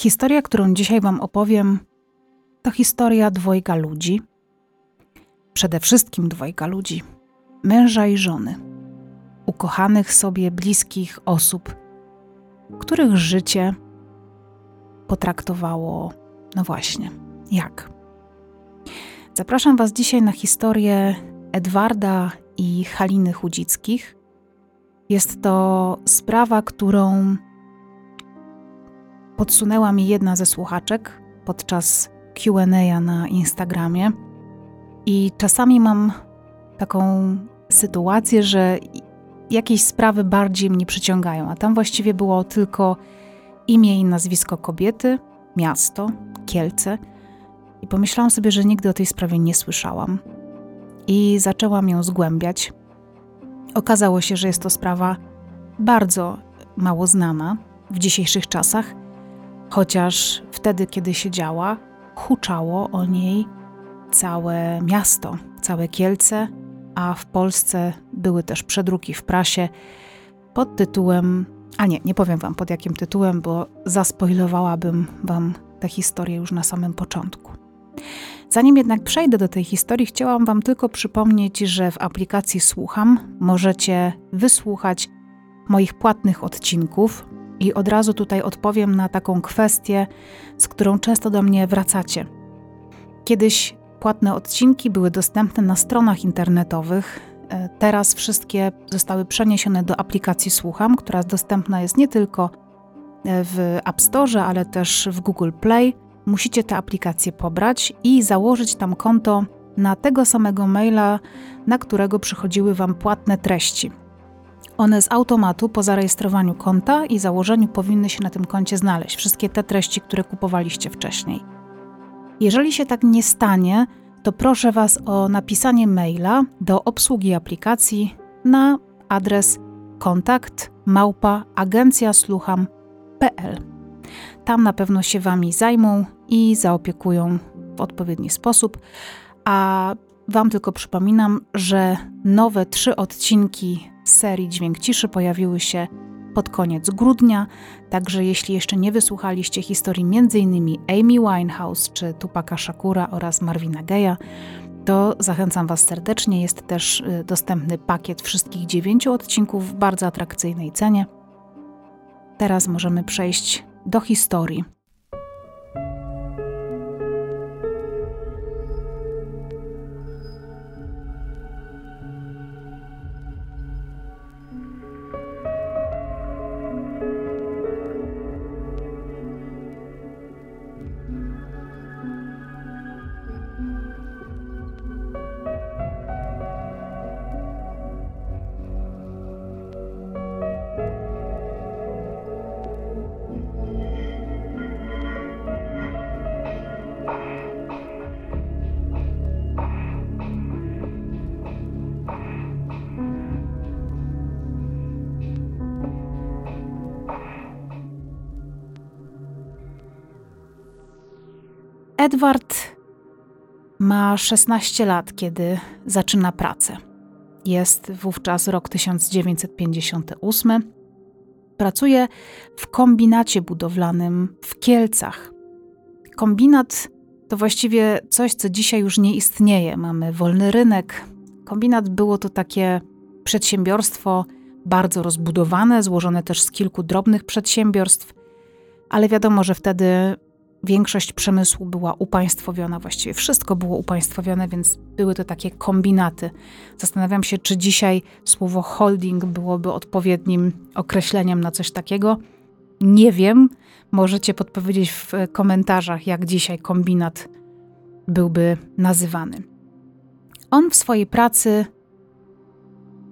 Historia, którą dzisiaj Wam opowiem, to historia dwojga ludzi. Przede wszystkim dwojga ludzi męża i żony, ukochanych sobie bliskich osób, których życie potraktowało, no właśnie, jak. Zapraszam Was dzisiaj na historię Edwarda i Haliny Chudzickich. Jest to sprawa, którą podsunęła mi jedna ze słuchaczek podczas QA na Instagramie. I czasami mam taką sytuację, że jakieś sprawy bardziej mnie przyciągają, a tam właściwie było tylko imię i nazwisko kobiety, miasto, Kielce. I pomyślałam sobie, że nigdy o tej sprawie nie słyszałam. I zaczęłam ją zgłębiać. Okazało się, że jest to sprawa bardzo mało znana w dzisiejszych czasach, chociaż wtedy, kiedy się działa, huczało o niej całe miasto, całe Kielce, a w Polsce były też przedruki w prasie pod tytułem, a nie, nie powiem wam pod jakim tytułem, bo zaspoilowałabym wam tę historię już na samym początku. Zanim jednak przejdę do tej historii, chciałam Wam tylko przypomnieć, że w aplikacji Słucham możecie wysłuchać moich płatnych odcinków i od razu tutaj odpowiem na taką kwestię, z którą często do mnie wracacie. Kiedyś płatne odcinki były dostępne na stronach internetowych. E, teraz wszystkie zostały przeniesione do aplikacji Słucham, która dostępna jest nie tylko e, w App Store, ale też w Google Play. Musicie tę aplikację pobrać i założyć tam konto na tego samego maila, na którego przychodziły Wam płatne treści. One z automatu po zarejestrowaniu konta i założeniu powinny się na tym koncie znaleźć, wszystkie te treści, które kupowaliście wcześniej. Jeżeli się tak nie stanie, to proszę Was o napisanie maila do obsługi aplikacji na adres kontakt małpa agencjaslucham.pl. Tam na pewno się Wami zajmą i zaopiekują w odpowiedni sposób. A Wam tylko przypominam, że nowe trzy odcinki serii Dźwięk Ciszy pojawiły się pod koniec grudnia, także jeśli jeszcze nie wysłuchaliście historii m.in. Amy Winehouse czy Tupaka Shakura oraz Marvina Gaye'a, to zachęcam Was serdecznie. Jest też y, dostępny pakiet wszystkich dziewięciu odcinków w bardzo atrakcyjnej cenie. Teraz możemy przejść do historii. Edward ma 16 lat, kiedy zaczyna pracę. Jest wówczas rok 1958. Pracuje w kombinacie budowlanym w Kielcach. Kombinat to właściwie coś, co dzisiaj już nie istnieje. Mamy wolny rynek. Kombinat było to takie przedsiębiorstwo bardzo rozbudowane, złożone też z kilku drobnych przedsiębiorstw, ale wiadomo, że wtedy większość przemysłu była upaństwowiona, właściwie wszystko było upaństwowione, więc były to takie kombinaty. Zastanawiam się, czy dzisiaj słowo holding byłoby odpowiednim określeniem na coś takiego. Nie wiem, możecie podpowiedzieć w komentarzach, jak dzisiaj kombinat byłby nazywany. On w swojej pracy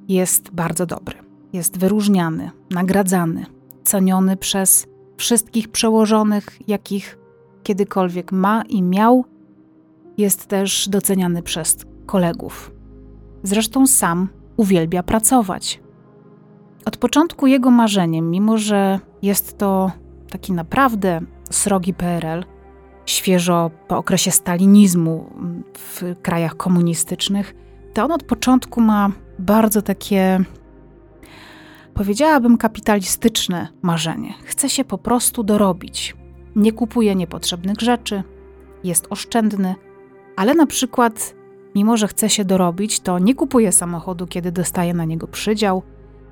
jest bardzo dobry, jest wyróżniany, nagradzany, ceniony przez wszystkich przełożonych, jakich kiedykolwiek ma i miał, jest też doceniany przez kolegów. Zresztą sam uwielbia pracować. Od początku jego marzeniem, mimo że jest to taki naprawdę srogi PRL, świeżo po okresie stalinizmu w krajach komunistycznych, to on od początku ma bardzo takie, powiedziałabym, kapitalistyczne marzenie. Chce się po prostu dorobić nie kupuje niepotrzebnych rzeczy, jest oszczędny, ale na przykład, mimo że chce się dorobić, to nie kupuje samochodu, kiedy dostaje na niego przydział,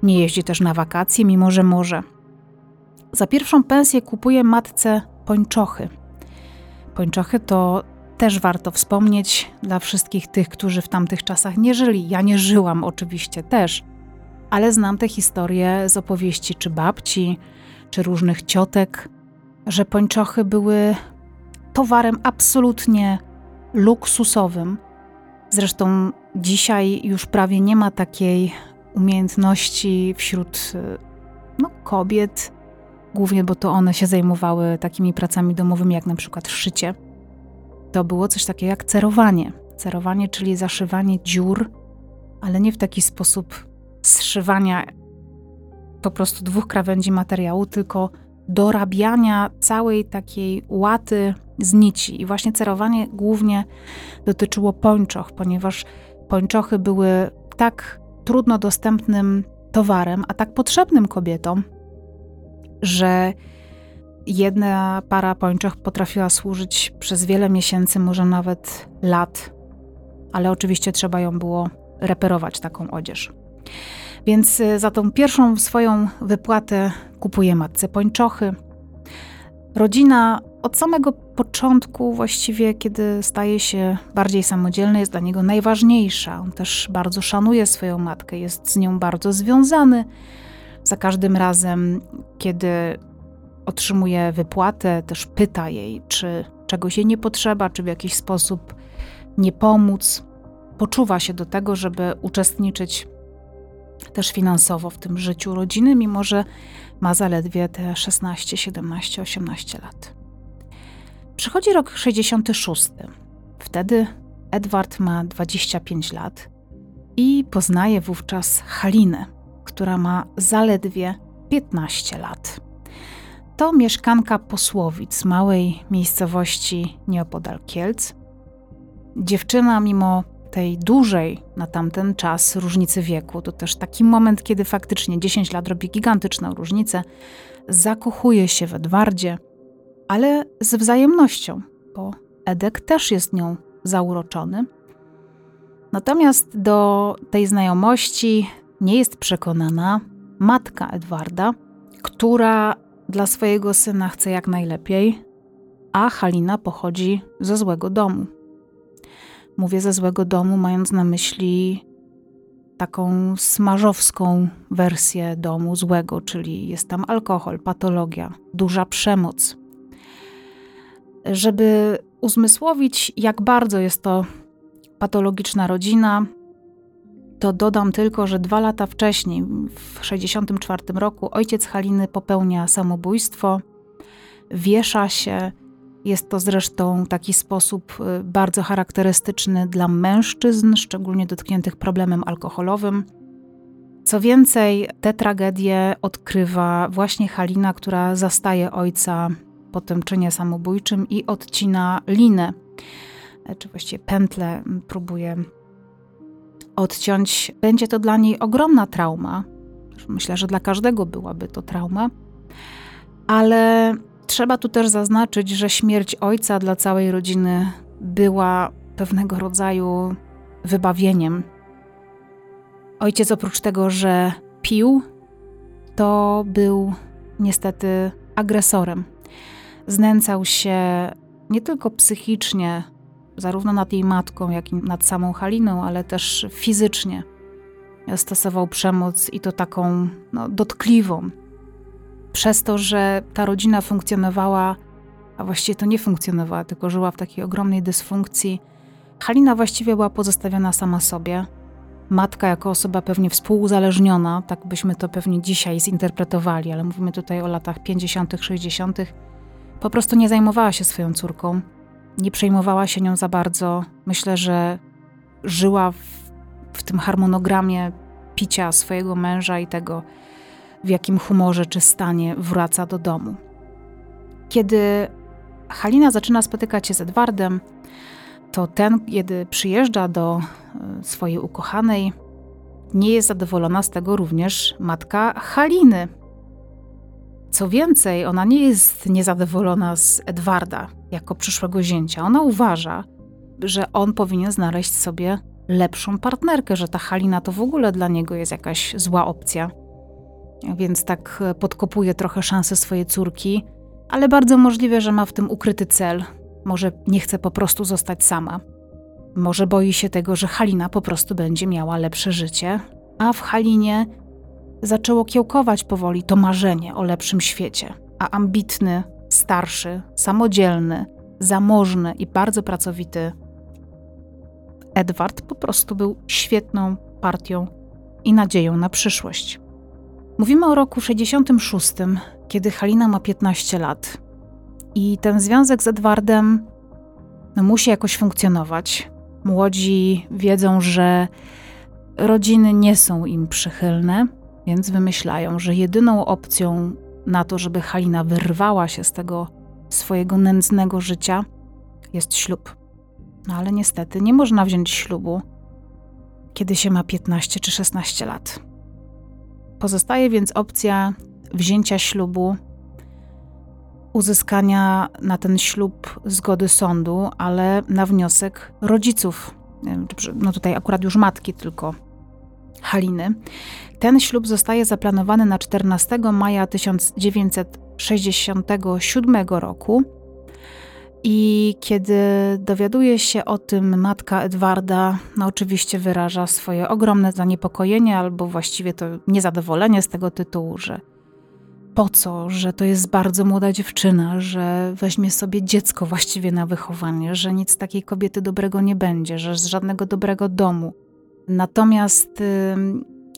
nie jeździ też na wakacje, mimo że może. Za pierwszą pensję kupuje matce pończochy. Pończochy to też warto wspomnieć dla wszystkich tych, którzy w tamtych czasach nie żyli. Ja nie żyłam oczywiście też, ale znam te historie z opowieści czy babci, czy różnych ciotek, że pończochy były towarem absolutnie luksusowym. Zresztą dzisiaj już prawie nie ma takiej umiejętności wśród no, kobiet, głównie bo to one się zajmowały takimi pracami domowymi, jak na przykład szycie. To było coś takiego jak cerowanie. Cerowanie, czyli zaszywanie dziur, ale nie w taki sposób zszywania po prostu dwóch krawędzi materiału, tylko dorabiania całej takiej łaty z nici. I właśnie cerowanie głównie dotyczyło pończoch, ponieważ pończochy były tak trudno dostępnym towarem, a tak potrzebnym kobietom, że jedna para pończoch potrafiła służyć przez wiele miesięcy, może nawet lat, ale oczywiście trzeba ją było reperować, taką odzież. Więc y, za tą pierwszą swoją wypłatę kupuje matce pończochy. Rodzina od samego początku, właściwie kiedy staje się bardziej samodzielny, jest dla niego najważniejsza. On też bardzo szanuje swoją matkę, jest z nią bardzo związany. Za każdym razem, kiedy otrzymuje wypłatę, też pyta jej, czy czegoś jej nie potrzeba, czy w jakiś sposób nie pomóc. Poczuwa się do tego, żeby uczestniczyć też finansowo w tym życiu rodziny, mimo że ma zaledwie te 16, 17, 18 lat. Przychodzi rok 66. Wtedy Edward ma 25 lat i poznaje wówczas Halinę, która ma zaledwie 15 lat. To mieszkanka Posłowic, małej miejscowości nieopodal Kielc. Dziewczyna, mimo tej dużej na tamten czas różnicy wieku, to też taki moment, kiedy faktycznie 10 lat robi gigantyczną różnicę, zakochuje się w Edwardzie, ale z wzajemnością, bo Edek też jest nią zauroczony. Natomiast do tej znajomości nie jest przekonana matka Edwarda, która dla swojego syna chce jak najlepiej, a Halina pochodzi ze złego domu. Mówię ze złego domu, mając na myśli taką smażowską wersję domu złego, czyli jest tam alkohol, patologia, duża przemoc. Żeby uzmysłowić, jak bardzo jest to patologiczna rodzina, to dodam tylko, że dwa lata wcześniej, w 1964 roku, ojciec Haliny popełnia samobójstwo, wiesza się. Jest to zresztą taki sposób y, bardzo charakterystyczny dla mężczyzn, szczególnie dotkniętych problemem alkoholowym. Co więcej, tę tragedię odkrywa właśnie Halina, która zastaje ojca po tym czynie samobójczym i odcina linę, czy właściwie pętlę, próbuje odciąć, będzie to dla niej ogromna trauma. Myślę, że dla każdego byłaby to trauma, ale trzeba tu też zaznaczyć, że śmierć ojca dla całej rodziny była pewnego rodzaju wybawieniem. Ojciec oprócz tego, że pił, to był niestety agresorem. Znęcał się nie tylko psychicznie zarówno nad jej matką, jak i nad samą Haliną, ale też fizycznie. Stosował przemoc i to taką no, dotkliwą. Przez to, że ta rodzina funkcjonowała, a właściwie to nie funkcjonowała, tylko żyła w takiej ogromnej dysfunkcji, Halina właściwie była pozostawiona sama sobie. Matka, jako osoba pewnie współuzależniona, tak byśmy to pewnie dzisiaj zinterpretowali, ale mówimy tutaj o latach 50., 60., po prostu nie zajmowała się swoją córką nie przejmowała się nią za bardzo. Myślę, że żyła w, w tym harmonogramie picia swojego męża i tego, w jakim humorze czy stanie wraca do domu. Kiedy Halina zaczyna spotykać się z Edwardem, to ten, kiedy przyjeżdża do e, swojej ukochanej, nie jest zadowolona z tego również matka Haliny. Co więcej, ona nie jest niezadowolona z Edwarda jako przyszłego zięcia. Ona uważa, że on powinien znaleźć sobie lepszą partnerkę, że ta Halina to w ogóle dla niego jest jakaś zła opcja. Więc tak podkopuje trochę szanse swojej córki, ale bardzo możliwe, że ma w tym ukryty cel. Może nie chce po prostu zostać sama. Może boi się tego, że Halina po prostu będzie miała lepsze życie, a w Halinie zaczęło kiełkować powoli to marzenie o lepszym świecie. A ambitny, starszy, samodzielny, zamożny i bardzo pracowity Edward po prostu był świetną partią i nadzieją na przyszłość. Mówimy o roku 66, kiedy Halina ma 15 lat. I ten związek z Edwardem no, musi jakoś funkcjonować. Młodzi wiedzą, że rodziny nie są im przychylne, więc wymyślają, że jedyną opcją na to, żeby Halina wyrwała się z tego swojego nędznego życia, jest ślub. No ale niestety nie można wziąć ślubu, kiedy się ma 15 czy 16 lat. Pozostaje więc opcja wzięcia ślubu, uzyskania na ten ślub zgody sądu, ale na wniosek rodziców. No tutaj akurat już matki tylko Haliny. Ten ślub zostaje zaplanowany na 14 maja 1967 roku. I kiedy dowiaduje się o tym matka Edwarda, no oczywiście wyraża swoje ogromne zaniepokojenie albo właściwie to niezadowolenie z tego tytułu, że po co, że to jest bardzo młoda dziewczyna, że weźmie sobie dziecko właściwie na wychowanie, że nic takiej kobiety dobrego nie będzie, że z żadnego dobrego domu. Natomiast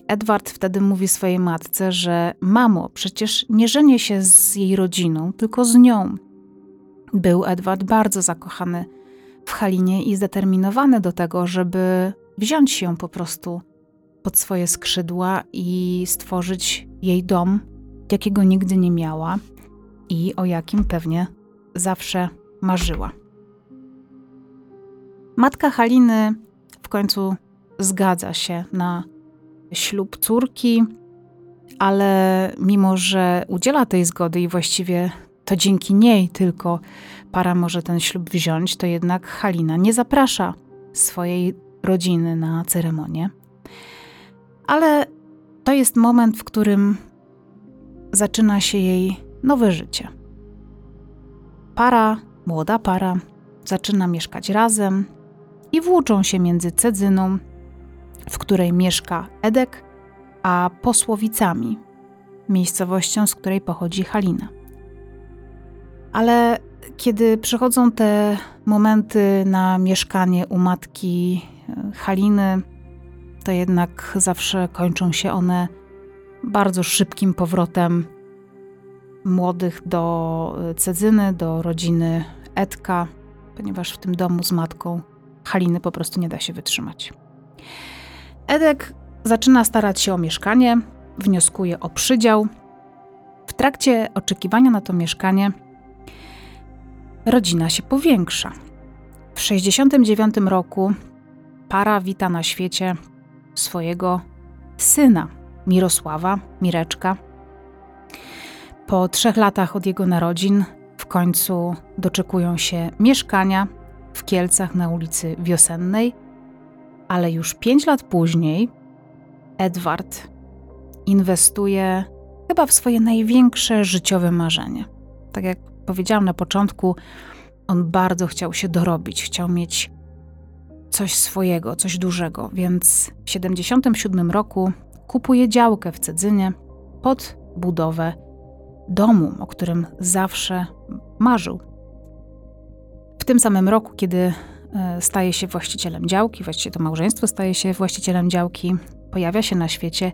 Edward wtedy mówi swojej matce, że mamo, przecież nie żenię się z jej rodziną, tylko z nią. Był Edward bardzo zakochany w Halinie i zdeterminowany do tego, żeby wziąć się po prostu pod swoje skrzydła i stworzyć jej dom, jakiego nigdy nie miała i o jakim pewnie zawsze marzyła. Matka Haliny w końcu zgadza się na ślub córki, ale mimo, że udziela tej zgody i właściwie to dzięki niej tylko para może ten ślub wziąć, to jednak Halina nie zaprasza swojej rodziny na ceremonię. Ale to jest moment, w którym zaczyna się jej nowe życie. Para, młoda para, zaczyna mieszkać razem i włóczą się między Cedzyną, w której mieszka Edek, a Posłowicami, miejscowością, z której pochodzi Halina. Ale kiedy przychodzą te momenty na mieszkanie u matki e, Haliny, to jednak zawsze kończą się one bardzo szybkim powrotem młodych do e, Cedzyny, do rodziny Edka, ponieważ w tym domu z matką Haliny po prostu nie da się wytrzymać. Edek zaczyna starać się o mieszkanie, wnioskuje o przydział. W trakcie oczekiwania na to mieszkanie rodzina się powiększa. W 69 roku para wita na świecie swojego syna, Mirosława, Mireczka. Po trzech latach od jego narodzin w końcu doczekują się mieszkania w Kielcach na ulicy Wiosennej, ale już pięć lat później Edward inwestuje chyba w swoje największe życiowe marzenie. Tak jak powiedziałam na początku, on bardzo chciał się dorobić, chciał mieć coś swojego, coś dużego, więc w 77 roku kupuje działkę w Cedzynie pod budowę domu, o którym zawsze marzył. W tym samym roku, kiedy e, staje się właścicielem działki, właściwie to małżeństwo staje się właścicielem działki, pojawia się na świecie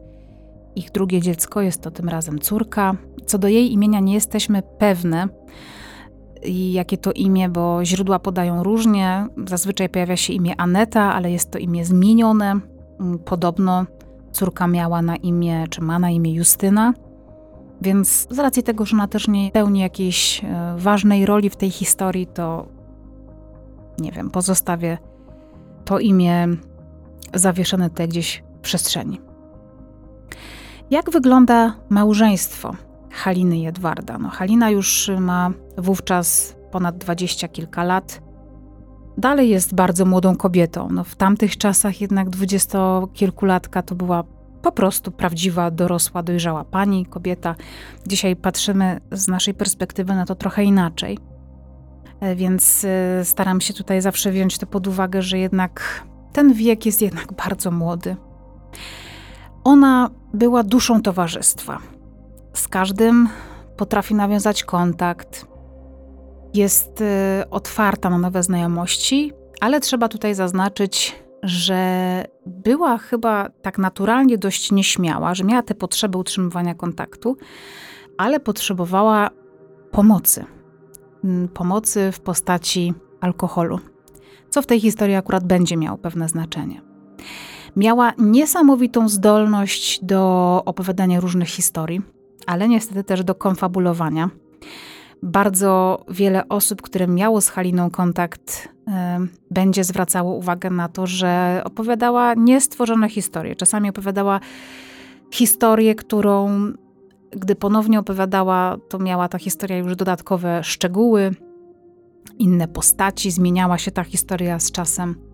ich drugie dziecko, jest to tym razem córka. Co do jej imienia nie jesteśmy pewne, jakie to imię, bo źródła podają różnie. Zazwyczaj pojawia się imię Aneta, ale jest to imię zmienione. Podobno córka miała na imię, czy ma na imię Justyna. Więc z racji tego, że ona też nie pełni jakiejś e, ważnej roli w tej historii, to nie wiem, pozostawię to imię zawieszone tutaj gdzieś w przestrzeni. Jak wygląda małżeństwo Haliny i Edwarda. No, Halina już ma wówczas ponad dwadzieścia kilka lat. Dalej jest bardzo młodą kobietą. No, w tamtych czasach jednak dwudziestokilkulatka to była po prostu prawdziwa, dorosła, dojrzała pani, kobieta. Dzisiaj patrzymy z naszej perspektywy na to trochę inaczej. E, więc e, staram się tutaj zawsze wziąć to pod uwagę, że jednak ten wiek jest jednak bardzo młody. Ona była duszą towarzystwa. Z każdym potrafi nawiązać kontakt, jest y, otwarta na nowe znajomości, ale trzeba tutaj zaznaczyć, że była chyba tak naturalnie dość nieśmiała, że miała te potrzeby utrzymywania kontaktu, ale potrzebowała pomocy. Mm, pomocy w postaci alkoholu, co w tej historii akurat będzie miało pewne znaczenie. Miała niesamowitą zdolność do opowiadania różnych historii, ale niestety też do konfabulowania. Bardzo wiele osób, które miało z Haliną kontakt, będzie zwracało uwagę na to, że opowiadała niestworzone historie. Czasami opowiadała historię, którą, gdy ponownie opowiadała, to miała ta historia już dodatkowe szczegóły, inne postaci, zmieniała się ta historia z czasem.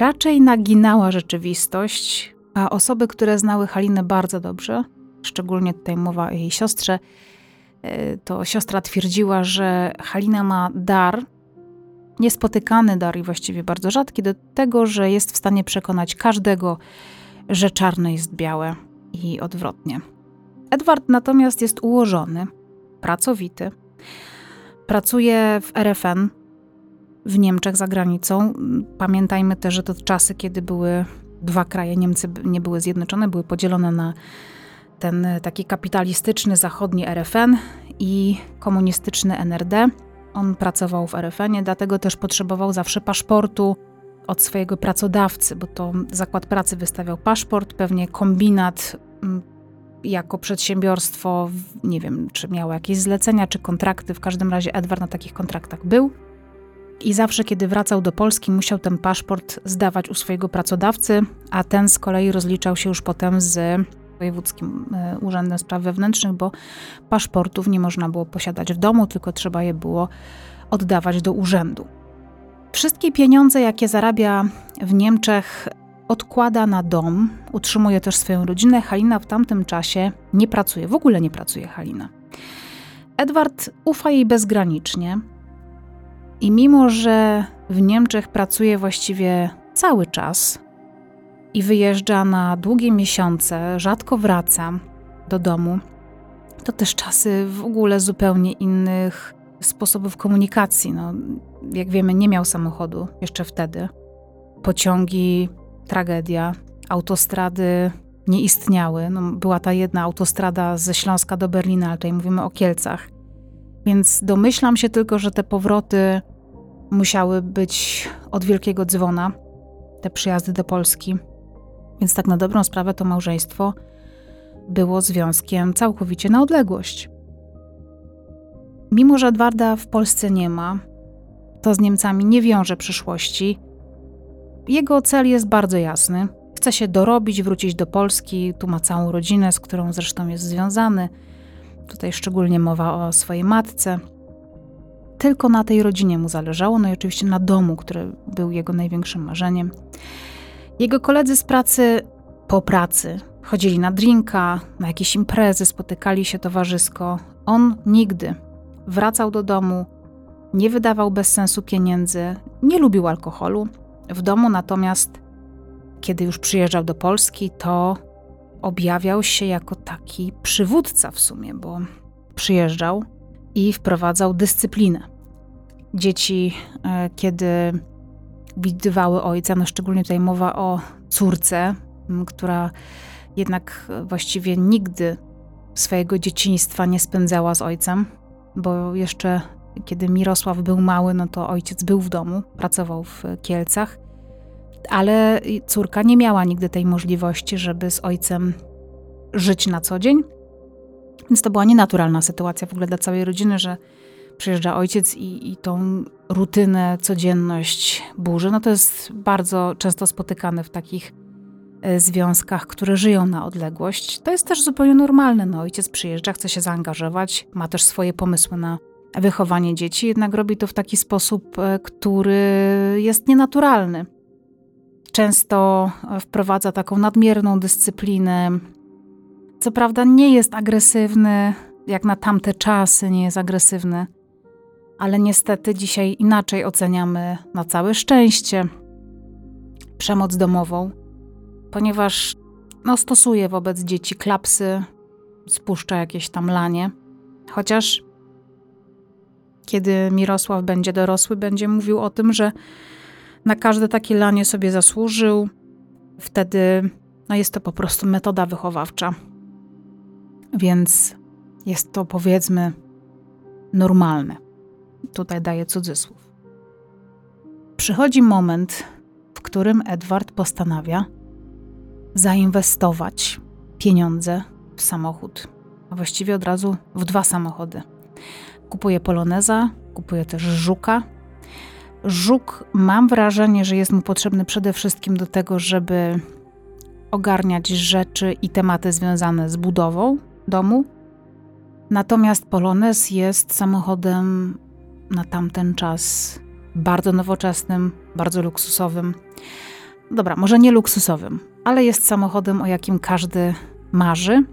Raczej naginała rzeczywistość, a osoby, które znały Halinę bardzo dobrze, szczególnie tutaj mowa o jej siostrze, e, to siostra twierdziła, że Halina ma dar, niespotykany dar i właściwie bardzo rzadki, do tego, że jest w stanie przekonać każdego, że czarne jest białe i odwrotnie. Edward natomiast jest ułożony, pracowity. Pracuje w RFN w Niemczech za granicą. Pamiętajmy też, że to czasy, kiedy były dwa kraje, Niemcy nie były zjednoczone, były podzielone na ten taki kapitalistyczny zachodni RFN i komunistyczny NRD. On pracował w RFN-ie, dlatego też potrzebował zawsze paszportu od swojego pracodawcy, bo to zakład pracy wystawiał paszport, pewnie kombinat jako przedsiębiorstwo, nie wiem, czy miało jakieś zlecenia, czy kontrakty. W każdym razie Edward na takich kontraktach był. I zawsze, kiedy wracał do Polski, musiał ten paszport zdawać u swojego pracodawcy, a ten z kolei rozliczał się już potem z Wojewódzkim e, Urzędem Spraw Wewnętrznych, bo paszportów nie można było posiadać w domu, tylko trzeba je było oddawać do urzędu. Wszystkie pieniądze, jakie zarabia w Niemczech, odkłada na dom, utrzymuje też swoją rodzinę. Halina w tamtym czasie nie pracuje, w ogóle nie pracuje Halina. Edward ufa jej bezgranicznie i mimo, że w Niemczech pracuje właściwie cały czas, i wyjeżdża na długie miesiące, rzadko wraca do domu. To też czasy w ogóle zupełnie innych sposobów komunikacji. No, jak wiemy, nie miał samochodu jeszcze wtedy. Pociągi, tragedia, autostrady nie istniały. No, była ta jedna autostrada ze Śląska do Berlina, ale tutaj mówimy o Kielcach. Więc domyślam się tylko, że te powroty musiały być od wielkiego dzwona, te przyjazdy do Polski. Więc tak na dobrą sprawę to małżeństwo było związkiem całkowicie na odległość. Mimo, że Edwarda w Polsce nie ma, to z Niemcami nie wiąże przyszłości. Jego cel jest bardzo jasny. Chce się dorobić, wrócić do Polski, tu ma całą rodzinę, z którą zresztą jest związany. Tutaj szczególnie mowa o swojej matce. Tylko na tej rodzinie mu zależało, no i oczywiście na domu, który był jego największym marzeniem. Jego koledzy z pracy po pracy chodzili na drinka, na jakieś imprezy, spotykali się towarzysko. On nigdy wracał do domu, nie wydawał bez sensu pieniędzy, nie lubił alkoholu. W domu natomiast, kiedy już przyjeżdżał do Polski, to objawiał się jako taki przywódca w sumie, bo przyjeżdżał i wprowadzał dyscyplinę. Dzieci, e, kiedy widywały ojca, no szczególnie tutaj mowa o córce, która jednak właściwie nigdy swojego dzieciństwa nie spędzała z ojcem, bo jeszcze kiedy Mirosław był mały, no to ojciec był w domu, pracował w Kielcach, ale córka nie miała nigdy tej możliwości, żeby z ojcem żyć na co dzień. Więc to była nienaturalna sytuacja w ogóle dla całej rodziny, że przyjeżdża ojciec i, i tą rutynę, codzienność burzy, no to jest bardzo często spotykane w takich e, związkach, które żyją na odległość. To jest też zupełnie normalne. No, ojciec przyjeżdża, chce się zaangażować, ma też swoje pomysły na wychowanie dzieci, jednak robi to w taki sposób, e, który jest nienaturalny. Często wprowadza taką nadmierną dyscyplinę. Co prawda nie jest agresywny, jak na tamte czasy nie jest agresywny, ale niestety dzisiaj inaczej oceniamy na całe szczęście przemoc domową, ponieważ no, stosuje wobec dzieci klapsy, spuszcza jakieś tam lanie. Chociaż kiedy Mirosław będzie dorosły, będzie mówił o tym, że na każde takie lanie sobie zasłużył. Wtedy no jest to po prostu metoda wychowawcza. Więc jest to powiedzmy normalne. Tutaj daję cudzysłów. Przychodzi moment, w którym Edward postanawia zainwestować pieniądze w samochód, a właściwie od razu w dwa samochody. Kupuje Poloneza, kupuje też Żuka. Żuk, mam wrażenie, że jest mu potrzebny przede wszystkim do tego, żeby ogarniać rzeczy i tematy związane z budową domu. Natomiast Polonez jest samochodem na tamten czas bardzo nowoczesnym, bardzo luksusowym. Dobra, może nie luksusowym, ale jest samochodem, o jakim każdy marzy,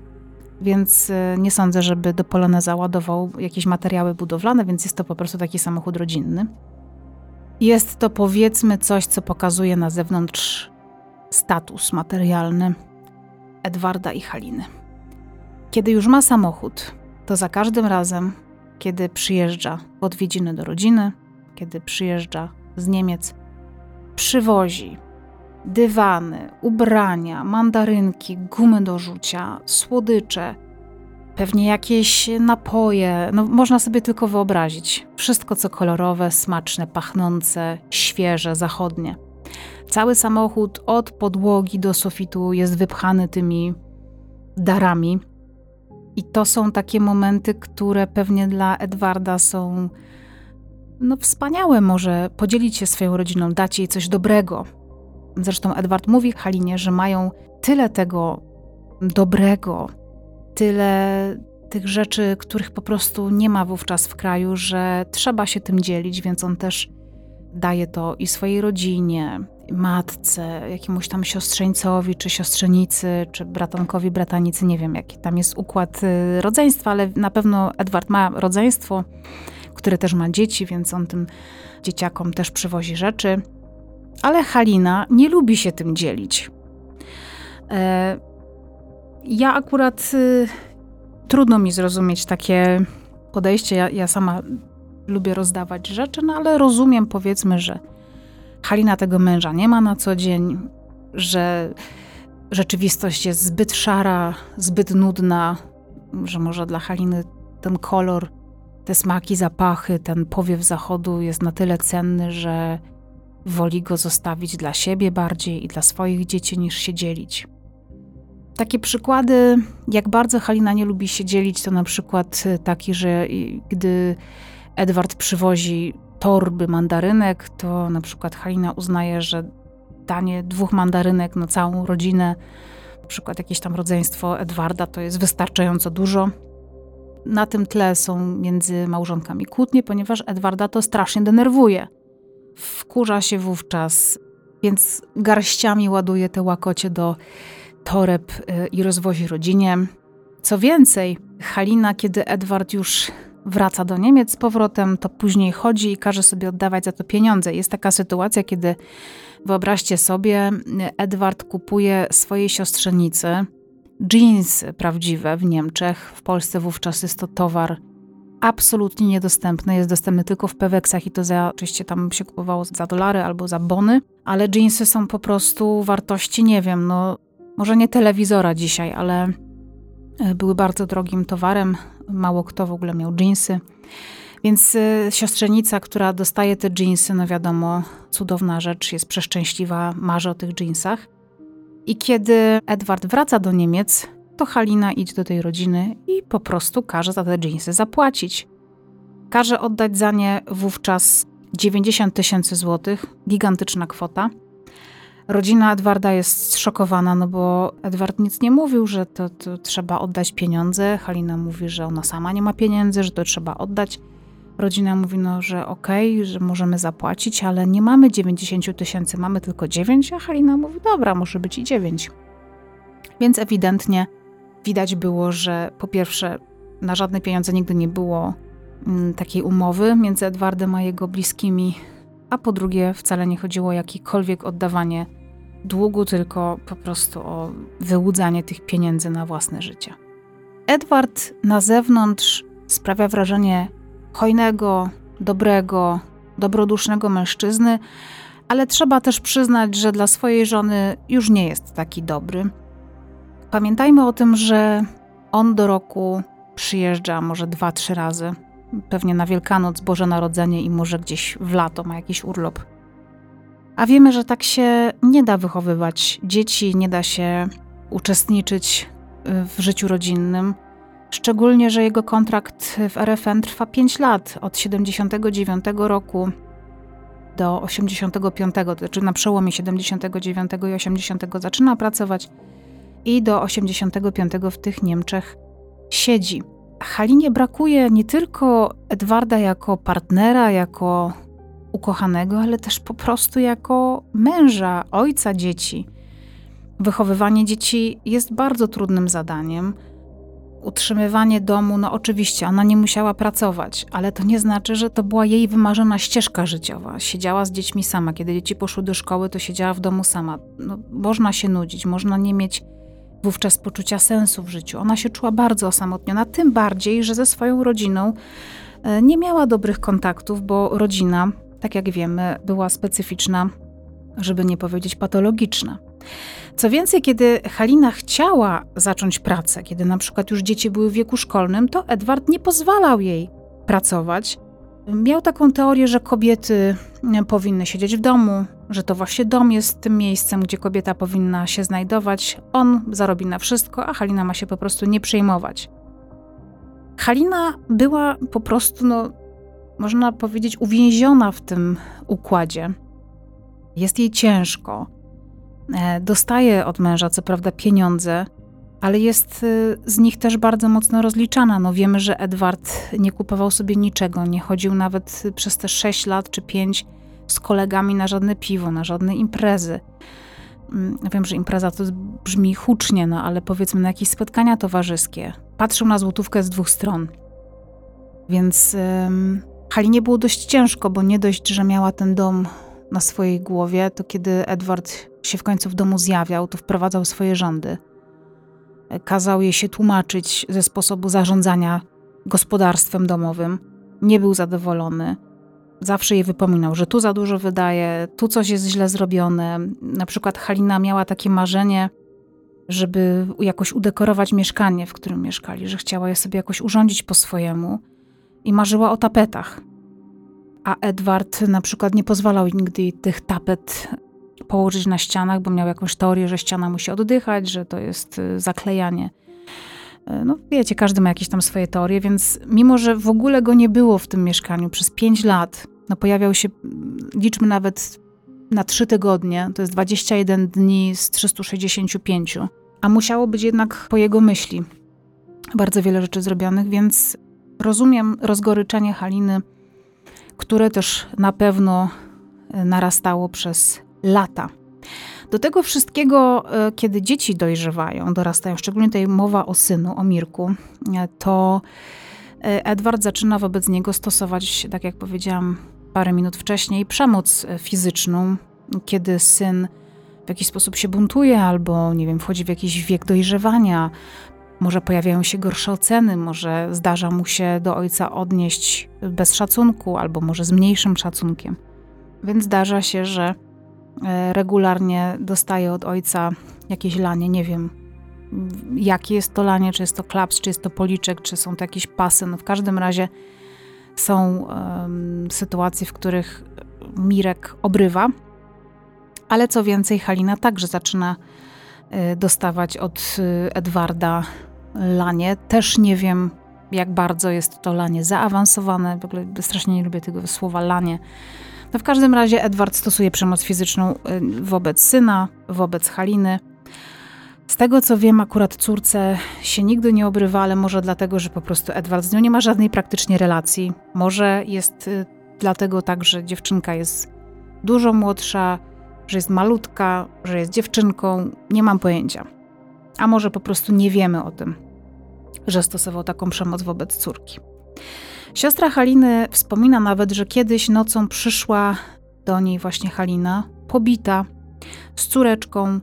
więc e, nie sądzę, żeby do Poloneza ładował jakieś materiały budowlane, więc jest to po prostu taki samochód rodzinny. Jest to powiedzmy coś, co pokazuje na zewnątrz status materialny Edwarda i Haliny. Kiedy już ma samochód, to za każdym razem, kiedy przyjeżdża w odwiedziny do rodziny, kiedy przyjeżdża z Niemiec, przywozi dywany, ubrania, mandarynki, gumy do rzucia, słodycze, pewnie jakieś napoje. No, można sobie tylko wyobrazić. Wszystko, co kolorowe, smaczne, pachnące, świeże, zachodnie. Cały samochód od podłogi do sufitu jest wypchany tymi darami. I to są takie momenty, które pewnie dla Edwarda są no wspaniałe może podzielić się swoją rodziną, dać jej coś dobrego. Zresztą Edward mówi Halinie, że mają tyle tego dobrego, tyle tych rzeczy, których po prostu nie ma wówczas w kraju, że trzeba się tym dzielić, więc on też daje to i swojej rodzinie, matce, jakiemuś tam siostrzeńcowi, czy siostrzenicy, czy bratankowi, bratanicy. Nie wiem, jaki tam jest układ y, rodzeństwa, ale na pewno Edward ma rodzeństwo który też ma dzieci, więc on tym dzieciakom też przywozi rzeczy. Ale Halina nie lubi się tym dzielić. E, ja akurat y, trudno mi zrozumieć takie podejście. Ja, ja sama lubię rozdawać rzeczy, no ale rozumiem powiedzmy, że Halina tego męża nie ma na co dzień, że rzeczywistość jest zbyt szara, zbyt nudna, że może dla Haliny ten kolor te smaki, zapachy, ten powiew zachodu jest na tyle cenny, że woli go zostawić dla siebie bardziej i dla swoich dzieci niż się dzielić. Takie przykłady, jak bardzo Halina nie lubi się dzielić, to na przykład taki, że gdy Edward przywozi torby mandarynek, to na przykład Halina uznaje, że danie dwóch mandarynek na całą rodzinę, na przykład jakieś tam rodzeństwo Edwarda, to jest wystarczająco dużo na tym tle są między małżonkami kłótnie, ponieważ Edwarda to strasznie denerwuje. Wkurza się wówczas, więc garściami ładuje te łakocie do toreb y, i rozwozi rodzinie. Co więcej, Halina, kiedy Edward już wraca do Niemiec z powrotem, to później chodzi i każe sobie oddawać za to pieniądze. Jest taka sytuacja, kiedy wyobraźcie sobie, Edward kupuje swojej siostrzenicy jeans prawdziwe w Niemczech. W Polsce wówczas jest to towar absolutnie niedostępny. Jest dostępny tylko w Peweksach i to za, oczywiście tam się kupowało za dolary albo za bony, ale jeansy są po prostu wartości, nie wiem, no może nie telewizora dzisiaj, ale były bardzo drogim towarem. Mało kto w ogóle miał jeansy. Więc y, siostrzenica, która dostaje te jeansy, no wiadomo, cudowna rzecz, jest przeszczęśliwa, marzy o tych jeansach. I kiedy Edward wraca do Niemiec, to Halina idzie do tej rodziny i po prostu każe za te dżinsy zapłacić. Każe oddać za nie wówczas 90 tysięcy złotych, gigantyczna kwota. Rodzina Edwarda jest zszokowana, no bo Edward nic nie mówił, że to, to trzeba oddać pieniądze. Halina mówi, że ona sama nie ma pieniędzy, że to trzeba oddać. Rodzina mówi, no, że okej, okay, że możemy zapłacić, ale nie mamy 90 tysięcy, mamy tylko 9, a Halina mówi, dobra, może być i 9. Więc ewidentnie widać było, że po pierwsze na żadne pieniądze nigdy nie było mm, takiej umowy między Edwardem a jego bliskimi, a po drugie wcale nie chodziło o jakiekolwiek oddawanie długu, tylko po prostu o wyłudzanie tych pieniędzy na własne życie. Edward na zewnątrz sprawia wrażenie hojnego, dobrego, dobrodusznego mężczyzny, ale trzeba też przyznać, że dla swojej żony już nie jest taki dobry. Pamiętajmy o tym, że on do roku przyjeżdża może dwa, trzy razy. Pewnie na Wielkanoc, Boże Narodzenie i może gdzieś w lato ma jakiś urlop. A wiemy, że tak się nie da wychowywać dzieci, nie da się uczestniczyć y, w życiu rodzinnym. Szczególnie, że jego kontrakt w RFN trwa 5 lat, od 79 roku do 85, to znaczy na przełomie 79 i 80 zaczyna pracować i do 85 w tych Niemczech siedzi. Halinie brakuje nie tylko Edwarda jako partnera, jako ukochanego, ale też po prostu jako męża, ojca dzieci. Wychowywanie dzieci jest bardzo trudnym zadaniem. Utrzymywanie domu, no oczywiście, ona nie musiała pracować, ale to nie znaczy, że to była jej wymarzona ścieżka życiowa. Siedziała z dziećmi sama. Kiedy dzieci poszły do szkoły, to siedziała w domu sama. No, można się nudzić, można nie mieć wówczas poczucia sensu w życiu. Ona się czuła bardzo osamotniona, tym bardziej, że ze swoją rodziną e, nie miała dobrych kontaktów, bo rodzina, tak jak wiemy, była specyficzna, żeby nie powiedzieć patologiczna. Co więcej, kiedy Halina chciała zacząć pracę, kiedy na przykład już dzieci były w wieku szkolnym, to Edward nie pozwalał jej pracować. Miał taką teorię, że kobiety powinny siedzieć w domu, że to właśnie dom jest tym miejscem, gdzie kobieta powinna się znajdować. On zarobi na wszystko, a Halina ma się po prostu nie przejmować. Halina była po prostu, no, można powiedzieć, uwięziona w tym układzie. Jest jej ciężko. E, dostaje od męża, co prawda, pieniądze, ale jest y, z nich też bardzo mocno rozliczana. No wiemy, że Edward nie kupował sobie niczego, nie chodził nawet przez te 6 lat czy 5 z kolegami na żadne piwo, na żadne imprezy. Mm, wiem, że impreza to brzmi hucznie, no ale powiedzmy na jakieś spotkania towarzyskie. Patrzył na złotówkę z dwóch stron. Więc um, Halinie było dość ciężko, bo nie dość, że miała ten dom na swojej głowie, to kiedy Edward się w końcu w domu zjawiał, to wprowadzał swoje rządy. Kazał jej się tłumaczyć ze sposobu zarządzania gospodarstwem domowym. Nie był zadowolony. Zawsze jej wypominał, że tu za dużo wydaje, tu coś jest źle zrobione. Na przykład Halina miała takie marzenie, żeby jakoś udekorować mieszkanie, w którym mieszkali, że chciała je sobie jakoś urządzić po swojemu i marzyła o tapetach. A Edward na przykład nie pozwalał nigdy tych tapet położyć na ścianach, bo miał jakąś teorię, że ściana musi oddychać, że to jest y, zaklejanie. Y, no wiecie, każdy ma jakieś tam swoje teorie, więc mimo, że w ogóle go nie było w tym mieszkaniu przez 5 lat, no pojawiał się, liczmy nawet na 3 tygodnie, to jest 21 dni z 365, a musiało być jednak po jego myśli bardzo wiele rzeczy zrobionych, więc rozumiem rozgoryczenie Haliny, które też na pewno y, narastało przez lata. Do tego wszystkiego, e, kiedy dzieci dojrzewają, dorastają, szczególnie tutaj mowa o synu, o Mirku, e, to e, Edward zaczyna wobec niego stosować, tak jak powiedziałam parę minut wcześniej, przemoc fizyczną, kiedy syn w jakiś sposób się buntuje albo, nie wiem, wchodzi w jakiś wiek dojrzewania, może pojawiają się gorsze oceny, może zdarza mu się do ojca odnieść bez szacunku, albo może z mniejszym szacunkiem. Więc zdarza się, że regularnie dostaje od ojca jakieś lanie, nie wiem jakie jest to lanie, czy jest to klaps, czy jest to policzek, czy są to jakieś pasy. No w każdym razie są um, sytuacje, w których Mirek obrywa, ale co więcej, Halina także zaczyna y, dostawać od y, Edwarda lanie. Też nie wiem, jak bardzo jest to lanie zaawansowane. W ogóle strasznie nie lubię tego słowa lanie W każdym razie Edward stosuje przemoc fizyczną y, wobec syna, wobec Haliny. Z tego co wiem, akurat córce się nigdy nie obrywa, ale może dlatego, że po prostu Edward z nią nie ma żadnej praktycznie relacji. Może jest y, dlatego tak, że dziewczynka jest dużo młodsza, że jest malutka, że jest dziewczynką. Nie mam pojęcia. A może po prostu nie wiemy o tym, że stosował taką przemoc wobec córki. Siostra Haliny wspomina nawet, że kiedyś nocą przyszła do niej właśnie Halina, pobita, z córeczką,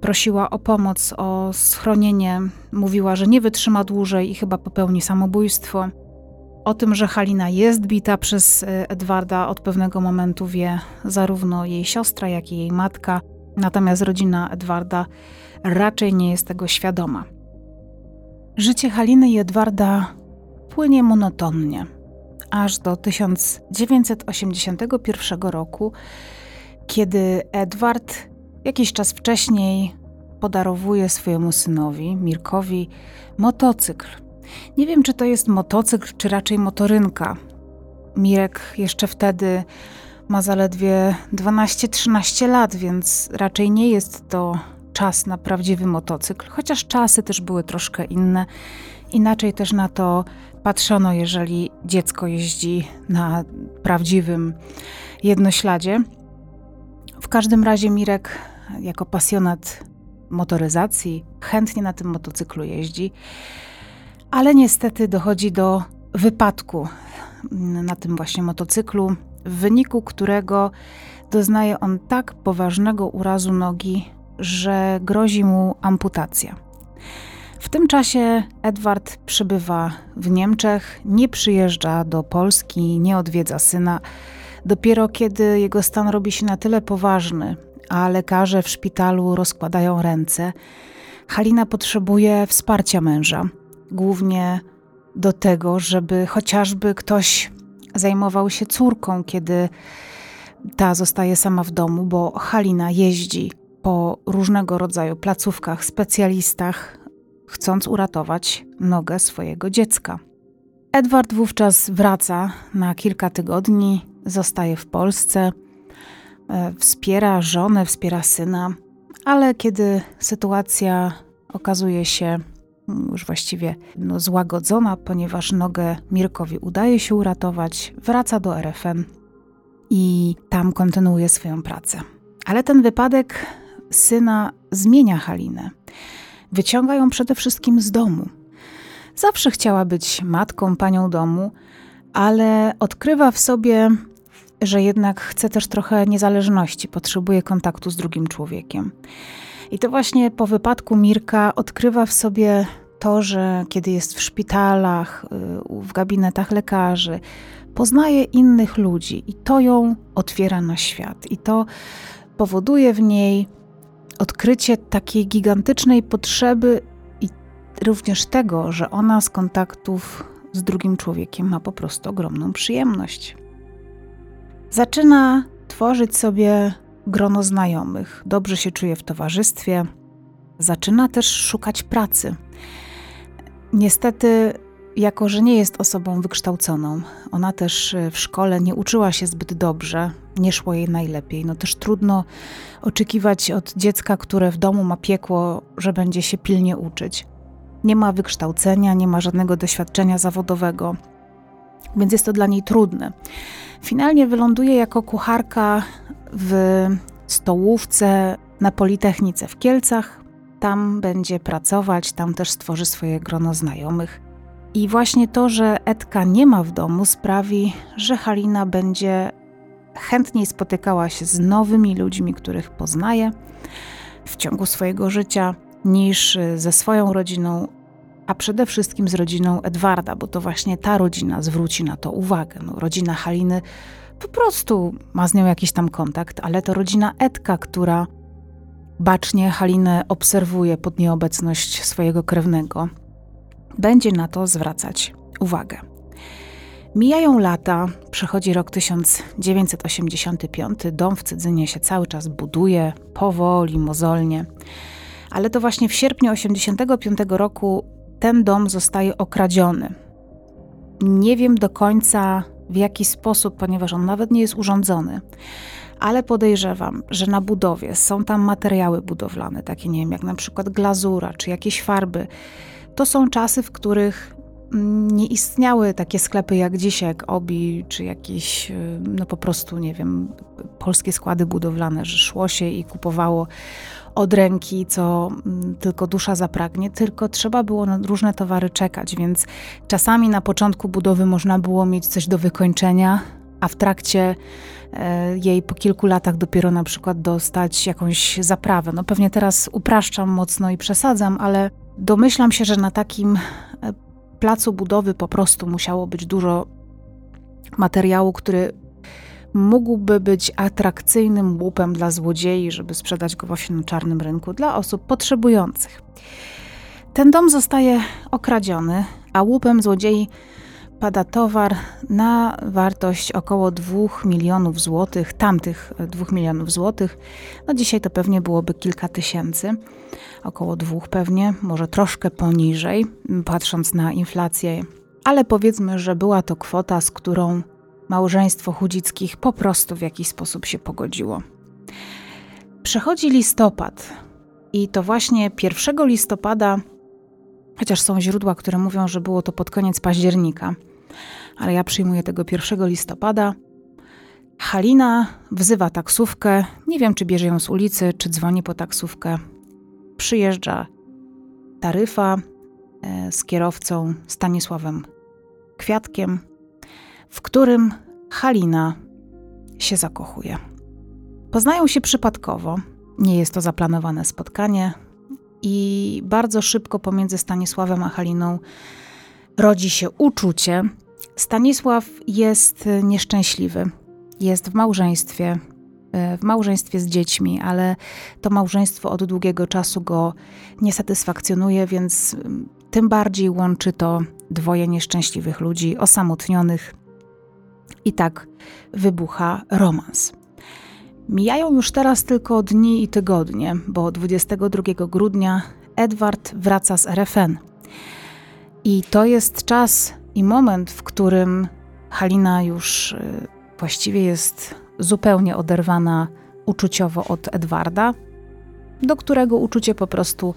prosiła o pomoc, o schronienie. Mówiła, że nie wytrzyma dłużej i chyba popełni samobójstwo. O tym, że Halina jest bita przez e, Edwarda od pewnego momentu wie zarówno jej siostra, jak i jej matka, natomiast rodzina Edwarda raczej nie jest tego świadoma. Życie Haliny i Edwarda płynie monotonnie, aż do 1981 roku, kiedy Edward jakiś czas wcześniej podarowuje swojemu synowi, Mirkowi, motocykl. Nie wiem, czy to jest motocykl, czy raczej motorynka. Mirek jeszcze wtedy ma zaledwie 12-13 lat, więc raczej nie jest to czas na prawdziwy motocykl, chociaż czasy też były troszkę inne. Inaczej też na to patrzono, jeżeli dziecko jeździ na prawdziwym jednośladzie. W każdym razie Mirek, jako pasjonat motoryzacji, chętnie na tym motocyklu jeździ, ale niestety dochodzi do wypadku na tym właśnie motocyklu, w wyniku którego doznaje on tak poważnego urazu nogi, że grozi mu amputacja. W tym czasie Edward przybywa w Niemczech, nie przyjeżdża do Polski, nie odwiedza syna. Dopiero kiedy jego stan robi się na tyle poważny, a lekarze w szpitalu rozkładają ręce, Halina potrzebuje wsparcia męża, głównie do tego, żeby chociażby ktoś zajmował się córką, kiedy ta zostaje sama w domu, bo Halina jeździ po różnego rodzaju placówkach, specjalistach, chcąc uratować nogę swojego dziecka. Edward wówczas wraca na kilka tygodni, zostaje w Polsce, e, wspiera żonę, wspiera syna, ale kiedy sytuacja okazuje się już właściwie no, złagodzona, ponieważ nogę Mirkowi udaje się uratować, wraca do RFN i tam kontynuuje swoją pracę. Ale ten wypadek syna zmienia Halinę. Wyciąga ją przede wszystkim z domu. Zawsze chciała być matką, panią domu, ale odkrywa w sobie, że jednak chce też trochę niezależności, potrzebuje kontaktu z drugim człowiekiem. I to właśnie po wypadku Mirka odkrywa w sobie to, że kiedy jest w szpitalach, y, w gabinetach lekarzy, poznaje innych ludzi i to ją otwiera na świat. I to powoduje w niej odkrycie takiej gigantycznej potrzeby i również tego, że ona z kontaktów z drugim człowiekiem ma po prostu ogromną przyjemność. Zaczyna tworzyć sobie grono znajomych, dobrze się czuje w towarzystwie, zaczyna też szukać pracy. Niestety, jako że nie jest osobą wykształconą, ona też w szkole nie uczyła się zbyt dobrze, nie szło jej najlepiej. No też trudno oczekiwać od dziecka, które w domu ma piekło, że będzie się pilnie uczyć. Nie ma wykształcenia, nie ma żadnego doświadczenia zawodowego, więc jest to dla niej trudne. Finalnie wyląduje jako kucharka w stołówce na Politechnice w Kielcach. Tam będzie pracować, tam też stworzy swoje grono znajomych. I właśnie to, że Edka nie ma w domu, sprawi, że Halina będzie chętniej spotykała się z nowymi ludźmi, których poznaje w ciągu swojego życia, niż ze swoją rodziną, a przede wszystkim z rodziną Edwarda, bo to właśnie ta rodzina zwróci na to uwagę. No, rodzina Haliny po prostu ma z nią jakiś tam kontakt, ale to rodzina Edka, która bacznie Halinę obserwuje pod nieobecność swojego krewnego, będzie na to zwracać uwagę. Mijają lata, przychodzi rok 1985, dom w Cydzynie się cały czas buduje, powoli, mozolnie. Ale to właśnie w sierpniu 1985 roku ten dom zostaje okradziony. Nie wiem do końca w jaki sposób, ponieważ on nawet nie jest urządzony. Ale podejrzewam, że na budowie są tam materiały budowlane, takie nie wiem, jak na przykład glazura czy jakieś farby. To są czasy, w których nie istniały takie sklepy jak dzisiaj, jak Obi, czy jakieś, y, no po prostu, nie wiem, polskie składy budowlane, że szło się i kupowało od ręki, co mm, tylko dusza zapragnie, tylko trzeba było na różne towary czekać, więc czasami na początku budowy można było mieć coś do wykończenia, a w trakcie e, jej po kilku latach dopiero na przykład dostać jakąś zaprawę. No pewnie teraz upraszczam mocno i przesadzam, ale domyślam się, że na takim e, placu budowy po prostu musiało być dużo materiału, który mógłby być atrakcyjnym łupem dla złodziei, żeby sprzedać go właśnie na czarnym rynku dla osób potrzebujących. Ten dom zostaje okradziony, a łupem złodziei pada towar na wartość około 2 milionów złotych, tamtych 2 milionów złotych. No dzisiaj to pewnie byłoby kilka tysięcy, około dwóch pewnie, może troszkę poniżej, patrząc na inflację, ale powiedzmy, że była to kwota, z którą małżeństwo Chudzickich po prostu w jakiś sposób się pogodziło. Przechodzi listopad i to właśnie 1 listopada, chociaż są źródła, które mówią, że było to pod koniec października, ale ja przyjmuję tego 1 listopada. Halina wzywa taksówkę, nie wiem czy bierze ją z ulicy, czy dzwoni po taksówkę. Przyjeżdża taryfa e, z kierowcą Stanisławem Kwiatkiem, w którym Halina się zakochuje. Poznają się przypadkowo, nie jest to zaplanowane spotkanie, i bardzo szybko pomiędzy Stanisławem a Haliną rodzi się uczucie. Stanisław jest nieszczęśliwy, jest w małżeństwie, e, w małżeństwie z dziećmi, ale to małżeństwo od długiego czasu go nie satysfakcjonuje, więc mm, tym bardziej łączy to dwoje nieszczęśliwych ludzi, osamotnionych, i tak wybucha romans. Mijają już teraz tylko dni i tygodnie, bo 22 grudnia Edward wraca z RFN. I to jest czas i moment, w którym Halina już y, właściwie jest zupełnie oderwana uczuciowo od Edwarda, do którego uczucie po prostu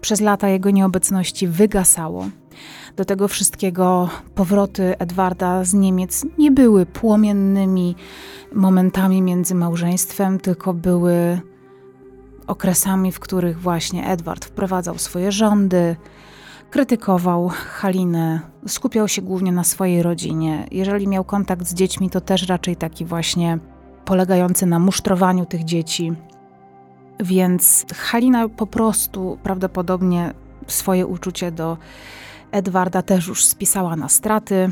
przez lata jego nieobecności wygasało. Do tego wszystkiego powroty Edwarda z Niemiec nie były płomiennymi momentami między małżeństwem, tylko były okresami, w których właśnie Edward wprowadzał swoje rządy, krytykował Halinę, skupiał się głównie na swojej rodzinie. Jeżeli miał kontakt z dziećmi, to też raczej taki właśnie polegający na musztrowaniu tych dzieci. Więc Halina po prostu prawdopodobnie swoje uczucie do Edwarda też już spisała na straty,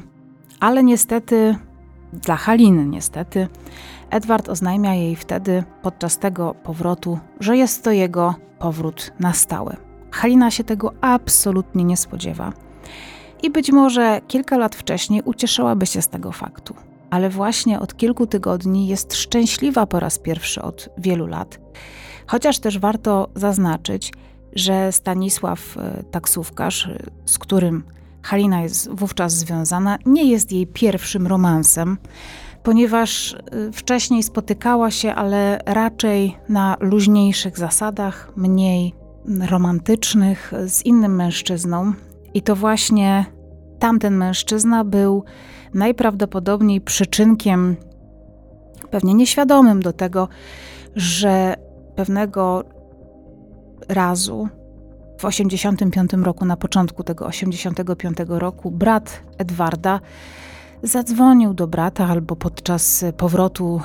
ale niestety, dla Haliny niestety, Edward oznajmia jej wtedy, podczas tego powrotu, że jest to jego powrót na stałe. Halina się tego absolutnie nie spodziewa. I być może kilka lat wcześniej ucieszyłaby się z tego faktu, ale właśnie od kilku tygodni jest szczęśliwa po raz pierwszy od wielu lat. Chociaż też warto zaznaczyć, że Stanisław, e, taksówkarz, e, z którym Halina jest wówczas związana, nie jest jej pierwszym romansem, ponieważ e, wcześniej spotykała się, ale raczej na luźniejszych zasadach, mniej romantycznych, z innym mężczyzną. I to właśnie tamten mężczyzna był najprawdopodobniej przyczynkiem, pewnie nieświadomym do tego, że pewnego razu w 85 roku, na początku tego 85 roku, brat Edwarda zadzwonił do brata albo podczas powrotu,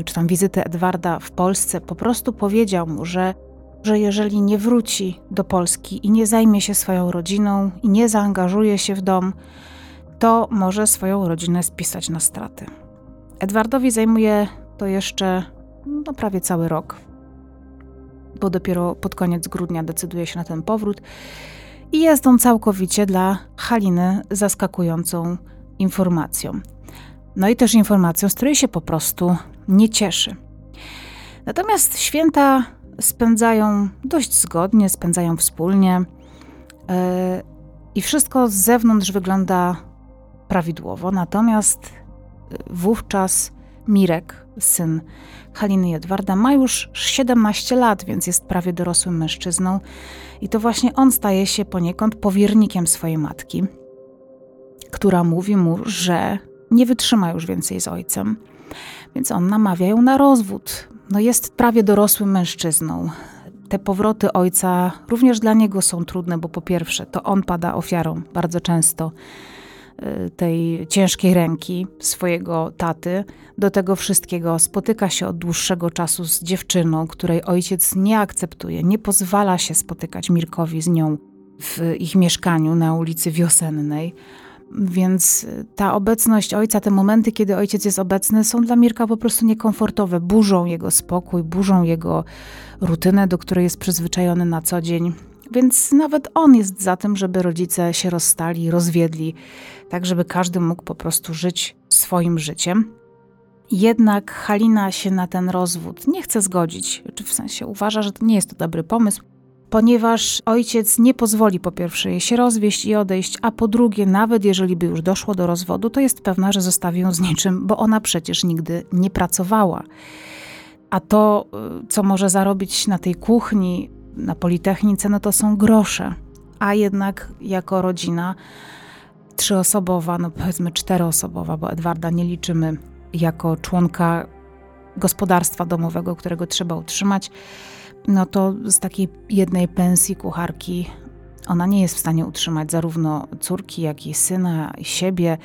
y, czy tam wizyty Edwarda w Polsce, po prostu powiedział mu, że, że jeżeli nie wróci do Polski i nie zajmie się swoją rodziną i nie zaangażuje się w dom, to może swoją rodzinę spisać na straty. Edwardowi zajmuje to jeszcze no, prawie cały rok bo dopiero pod koniec grudnia decyduje się na ten powrót. I jest on całkowicie dla Haliny zaskakującą informacją. No i też informacją, z której się po prostu nie cieszy. Natomiast święta spędzają dość zgodnie, spędzają wspólnie yy, i wszystko z zewnątrz wygląda prawidłowo. Natomiast wówczas Mirek, syn Haliny Jedwarda, ma już 17 lat, więc jest prawie dorosłym mężczyzną. I to właśnie on staje się poniekąd powiernikiem swojej matki, która mówi mu, że nie wytrzyma już więcej z ojcem. Więc on namawia ją na rozwód. No jest prawie dorosłym mężczyzną. Te powroty ojca również dla niego są trudne, bo po pierwsze, to on pada ofiarą bardzo często y, tej ciężkiej ręki swojego taty. Do tego wszystkiego spotyka się od dłuższego czasu z dziewczyną, której ojciec nie akceptuje, nie pozwala się spotykać Mirkowi z nią w ich mieszkaniu na ulicy Wiosennej. Więc ta obecność ojca, te momenty, kiedy ojciec jest obecny, są dla Mirka po prostu niekomfortowe. Burzą jego spokój, burzą jego rutynę, do której jest przyzwyczajony na co dzień. Więc nawet on jest za tym, żeby rodzice się rozstali, rozwiedli, tak żeby każdy mógł po prostu żyć swoim życiem. Jednak Halina się na ten rozwód nie chce zgodzić, czy w sensie uważa, że to nie jest to dobry pomysł, ponieważ ojciec nie pozwoli po pierwsze jej się rozwieść i odejść, a po drugie, nawet jeżeli by już doszło do rozwodu, to jest pewna, że zostawi ją z niczym, bo ona przecież nigdy nie pracowała. A to, y, co może zarobić na tej kuchni, na Politechnice, no to są grosze. A jednak jako rodzina trzyosobowa, no powiedzmy czteroosobowa, bo Edwarda nie liczymy jako członka gospodarstwa domowego, którego trzeba utrzymać, no to z takiej jednej pensji kucharki ona nie jest w stanie utrzymać zarówno córki, jak i syna, i siebie.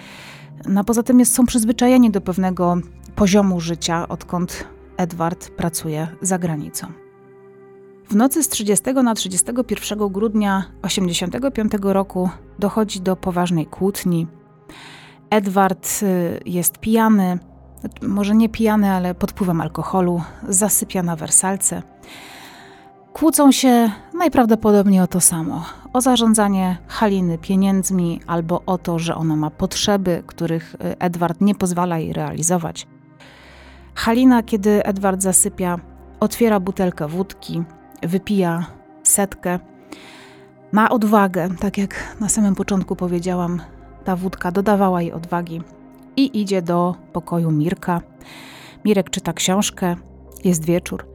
No poza tym jest, są przyzwyczajeni do pewnego poziomu życia, odkąd Edward pracuje za granicą. W nocy z 30 na 31 grudnia 1985 roku dochodzi do poważnej kłótni. Edward y, jest pijany, może nie pijany, ale pod wpływem alkoholu, zasypia na wersalce. Kłócą się najprawdopodobniej o to samo: o zarządzanie Haliny pieniędzmi albo o to, że ona ma potrzeby, których y, Edward nie pozwala jej realizować. Halina, kiedy Edward zasypia, otwiera butelkę wódki, wypija setkę. Ma odwagę, tak jak na samym początku powiedziałam, ta wódka dodawała jej odwagi i idzie do pokoju Mirka. Mirek czyta książkę, jest wieczór.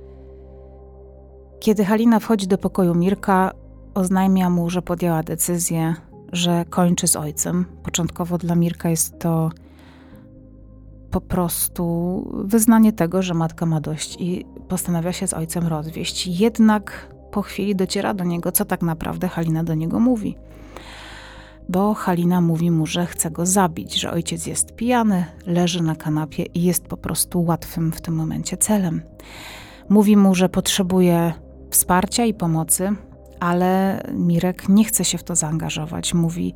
Kiedy Halina wchodzi do pokoju Mirka, oznajmia mu, że podjęła decyzję, że kończy z ojcem. Początkowo dla Mirka jest to po prostu wyznanie tego, że matka ma dość i postanawia się z ojcem rozwieść. Jednak po chwili dociera do niego, co tak naprawdę Halina do niego mówi. Bo Halina mówi mu, że chce go zabić, że ojciec jest pijany, leży na kanapie i jest po prostu łatwym w tym momencie celem. Mówi mu, że potrzebuje wsparcia i pomocy, ale Mirek nie chce się w to zaangażować. Mówi,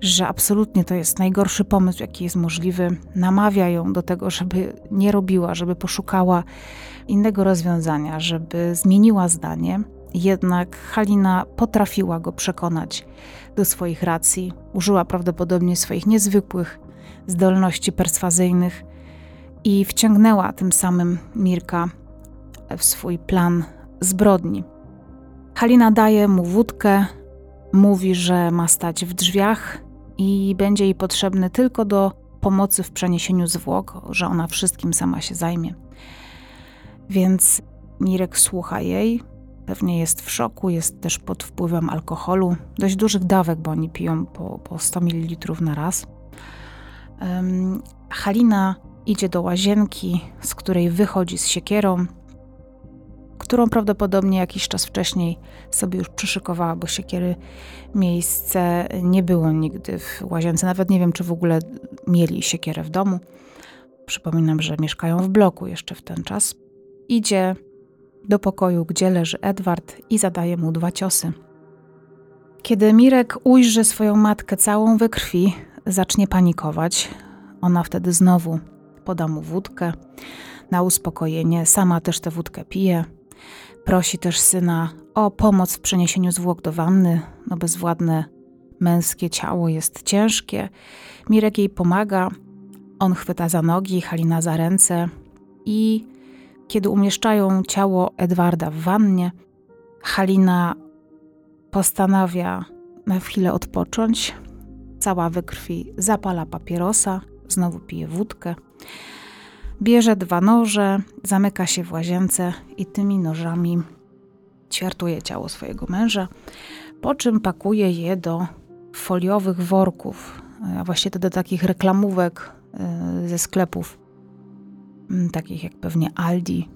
że absolutnie to jest najgorszy pomysł, jaki jest możliwy. Namawia ją do tego, żeby nie robiła, żeby poszukała innego rozwiązania, żeby zmieniła zdanie. Jednak Halina potrafiła go przekonać do swoich racji. Użyła prawdopodobnie swoich niezwykłych zdolności perswazyjnych i wciągnęła tym samym Mirka w swój plan zbrodni. Halina daje mu wódkę, mówi, że ma stać w drzwiach i będzie jej potrzebny tylko do pomocy w przeniesieniu zwłok, że ona wszystkim sama się zajmie. Więc Mirek słucha jej, pewnie jest w szoku, jest też pod wpływem alkoholu, dość dużych dawek, bo oni piją po, po 100 ml na raz. Um, Halina idzie do łazienki, z której wychodzi z siekierą, którą prawdopodobnie jakiś czas wcześniej sobie już przyszykowała, bo siekiery miejsce nie było nigdy w łazience. Nawet nie wiem, czy w ogóle mieli siekierę w domu. Przypominam, że mieszkają w bloku jeszcze w ten czas. Idzie do pokoju, gdzie leży Edward i zadaje mu dwa ciosy. Kiedy Mirek ujrzy swoją matkę całą we krwi, zacznie panikować. Ona wtedy znowu poda mu wódkę na uspokojenie. Sama też tę wódkę pije. Prosi też syna o pomoc w przeniesieniu zwłok do wanny, no bezwładne męskie ciało jest ciężkie. Mirek jej pomaga, on chwyta za nogi, Halina za ręce i kiedy umieszczają ciało Edwarda w wannie, Halina postanawia na chwilę odpocząć. Cała we krwi zapala papierosa, znowu pije wódkę. Bierze dwa noże, zamyka się w łazience i tymi nożami ćwiartuje ciało swojego męża, po czym pakuje je do foliowych worków, a właściwie do takich reklamówek e, ze sklepów, takich jak pewnie Aldi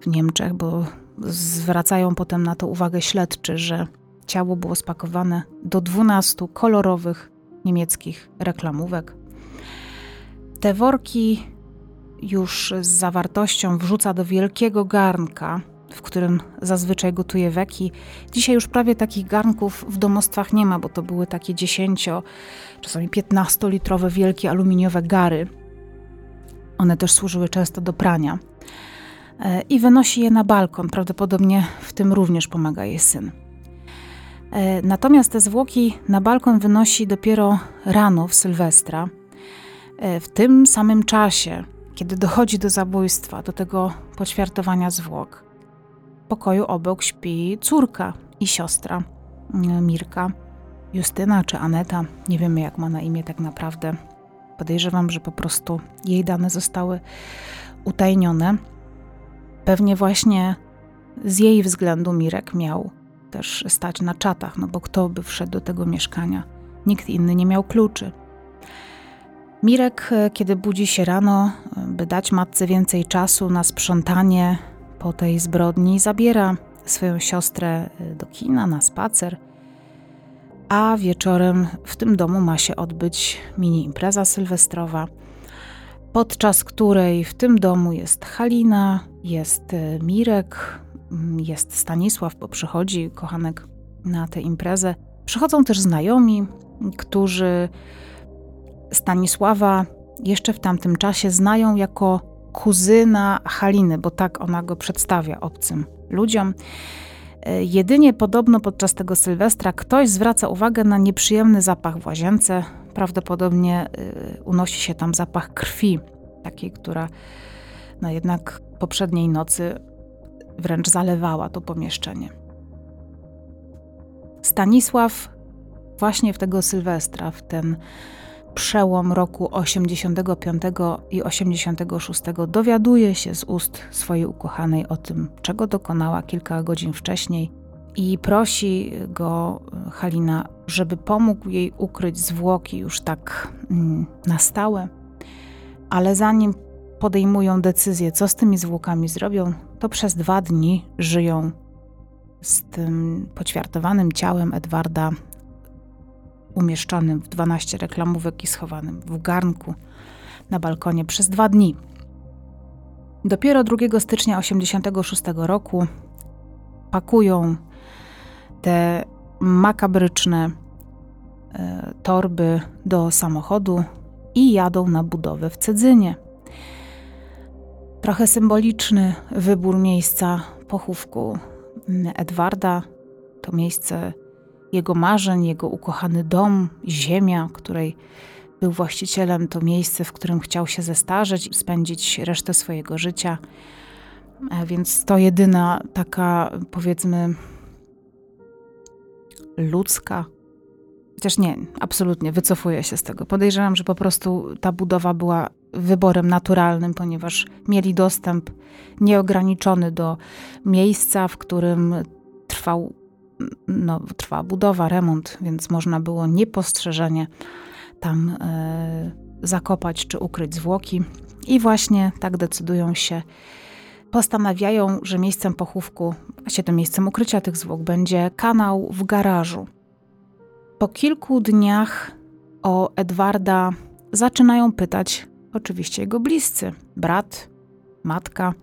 w Niemczech, bo zwracają potem na to uwagę śledczy, że ciało było spakowane do 12 kolorowych niemieckich reklamówek. Te worki już z zawartością wrzuca do wielkiego garnka, w którym zazwyczaj gotuje weki. Dzisiaj już prawie takich garnków w domostwach nie ma, bo to były takie 10, czasami 15-litrowe wielkie aluminiowe gary. One też służyły często do prania. E, I wynosi je na balkon. Prawdopodobnie w tym również pomaga jej syn. E, natomiast te zwłoki na balkon wynosi dopiero rano w Sylwestra. E, w tym samym czasie, kiedy dochodzi do zabójstwa, do tego poćwiartowania zwłok, w pokoju obok śpi córka i siostra mm, Mirka, Justyna czy Aneta, nie wiemy jak ma na imię tak naprawdę. Podejrzewam, że po prostu jej dane zostały utajnione. Pewnie właśnie z jej względu Mirek miał też stać na czatach, no bo kto by wszedł do tego mieszkania? Nikt inny nie miał kluczy. Mirek, e, kiedy budzi się rano, e, by dać matce więcej czasu na sprzątanie po tej zbrodni, zabiera swoją siostrę e, do kina na spacer, a wieczorem w tym domu ma się odbyć mini impreza sylwestrowa, podczas której w tym domu jest Halina, jest Mirek, jest Stanisław, bo przychodzi kochanek na tę imprezę. Przychodzą też znajomi, którzy Stanisława jeszcze w tamtym czasie znają jako kuzyna Haliny, bo tak ona go przedstawia obcym ludziom. E, jedynie podobno podczas tego Sylwestra ktoś zwraca uwagę na nieprzyjemny zapach w łazience. Prawdopodobnie e, unosi się tam zapach krwi, takiej, która no jednak poprzedniej nocy wręcz zalewała to pomieszczenie. Stanisław właśnie w tego Sylwestra, w ten przełom roku 85 i 86 dowiaduje się z ust swojej ukochanej o tym, czego dokonała kilka godzin wcześniej i prosi go Halina, żeby pomógł jej ukryć zwłoki już tak mm, na stałe. Ale zanim podejmują decyzję, co z tymi zwłokami zrobią, to przez dwa dni żyją z tym poćwiartowanym ciałem Edwarda umieszczonym w 12 reklamówek i schowanym w garnku na balkonie przez dwa dni. Dopiero 2 stycznia 1986 roku pakują te makabryczne e, torby do samochodu i jadą na budowę w Cedzynie. Trochę symboliczny wybór miejsca pochówku Edwarda. To miejsce jego marzeń, jego ukochany dom, ziemia, której był właścicielem, to miejsce, w którym chciał się zestarzeć, spędzić resztę swojego życia. E, więc to jedyna taka, powiedzmy, ludzka. Chociaż nie, absolutnie wycofuję się z tego. Podejrzewam, że po prostu ta budowa była wyborem naturalnym, ponieważ mieli dostęp nieograniczony do miejsca, w którym trwał no, trwała budowa, remont, więc można było niepostrzeżenie tam e, zakopać czy ukryć zwłoki. I właśnie tak decydują się, postanawiają, że miejscem pochówku, właśnie tym miejscem ukrycia tych zwłok będzie kanał w garażu. Po kilku dniach o Edwarda zaczynają pytać oczywiście jego bliscy, brat, matka.